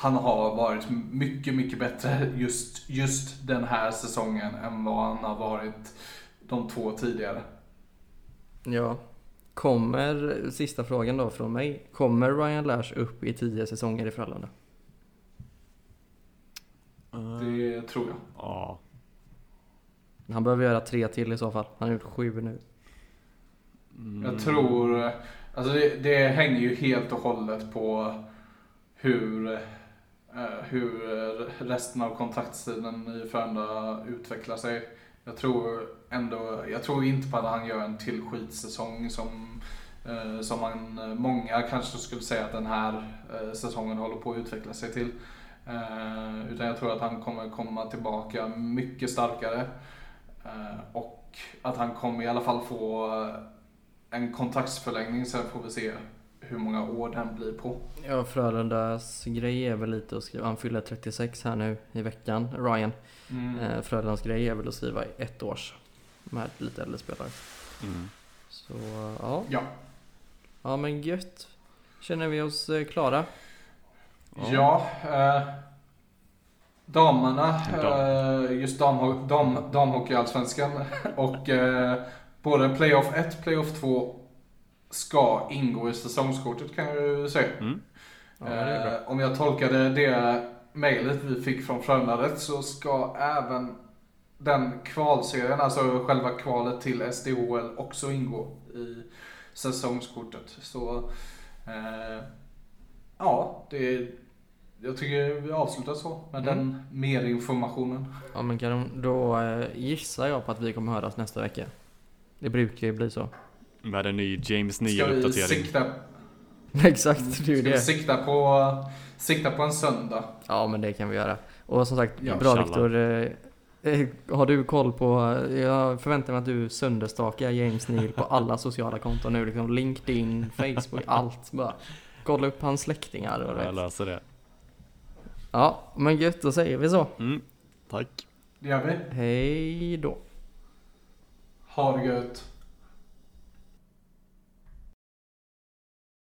[SPEAKER 2] han har varit mycket, mycket bättre just, just den här säsongen än vad han har varit de två tidigare.
[SPEAKER 1] Ja. Kommer, sista frågan då från mig. Kommer Ryan Lash upp i tio säsonger i Frölunda?
[SPEAKER 2] Det tror jag.
[SPEAKER 3] Ja.
[SPEAKER 1] Han behöver göra tre till i så fall. Han har gjort sju nu.
[SPEAKER 3] Mm.
[SPEAKER 2] Jag tror, alltså det, det hänger ju helt och hållet på hur, eh, Eh, hur resten av kontraktstiden i Frölunda utvecklar sig. Jag tror ändå, jag tror inte på att han gör en till skitsäsong som, eh, som man, många kanske skulle säga att den här eh, säsongen håller på att utveckla sig till. Eh, Utan jag tror att han kommer komma tillbaka mycket starkare. Eh, Och att han kommer i alla fall få en kontraktsförlängning. Sen får vi se hur många år den blir på.
[SPEAKER 1] Ja, Frölundas grej är väl lite att skriva, han fyller 36 här nu i veckan, Ryan.
[SPEAKER 2] Mm.
[SPEAKER 1] Eh, Frölundas grej är väl att skriva i ett års med lite äldre spelare.
[SPEAKER 3] Mm.
[SPEAKER 1] Så ja,
[SPEAKER 2] Ja.
[SPEAKER 1] ja men gött. Känner vi oss eh, klara?
[SPEAKER 2] Ja. eh, damerna,
[SPEAKER 3] Dam.
[SPEAKER 2] eh, just damho- dam, damhockeyallsvenskan och eh, både playoff 1, playoff 2 ska ingå i säsongskortet kan jag ju säga.
[SPEAKER 3] Mm.
[SPEAKER 1] Ja.
[SPEAKER 2] Eh, om jag tolkade det mejlet vi fick från Frölunda rätt så ska även den kvalserien, alltså själva kvalet till SDHL också ingå i säsongskortet. Så eh, ja, det, jag tycker vi avslutar så med
[SPEAKER 1] Mm.
[SPEAKER 2] den mer informationen.
[SPEAKER 1] Ja men kan, då eh, gissar jag på att vi kommer höras nästa vecka. Det brukar ju bli så.
[SPEAKER 3] Med en ny James
[SPEAKER 2] Ska vi sikta,
[SPEAKER 1] Exakt, det är
[SPEAKER 2] ska
[SPEAKER 1] ju
[SPEAKER 2] vi
[SPEAKER 1] det.
[SPEAKER 2] sikta, på, sikta på en söndag?
[SPEAKER 1] Ja men det kan vi göra. Och som sagt,
[SPEAKER 2] Ja,
[SPEAKER 1] bra
[SPEAKER 3] tjalla.
[SPEAKER 1] Viktor. Eh, eh, har du koll på, jag förväntar mig att du sönderstakar James Neal på alla sociala konton nu. Liksom LinkedIn, Facebook, allt bara. Kolla upp hans släktingar och
[SPEAKER 3] Jag
[SPEAKER 1] det.
[SPEAKER 3] löser det.
[SPEAKER 1] Ja, men gött, då säger vi så.
[SPEAKER 3] Mm. Tack.
[SPEAKER 2] Det gör vi.
[SPEAKER 1] Hej då.
[SPEAKER 2] Ha det gött.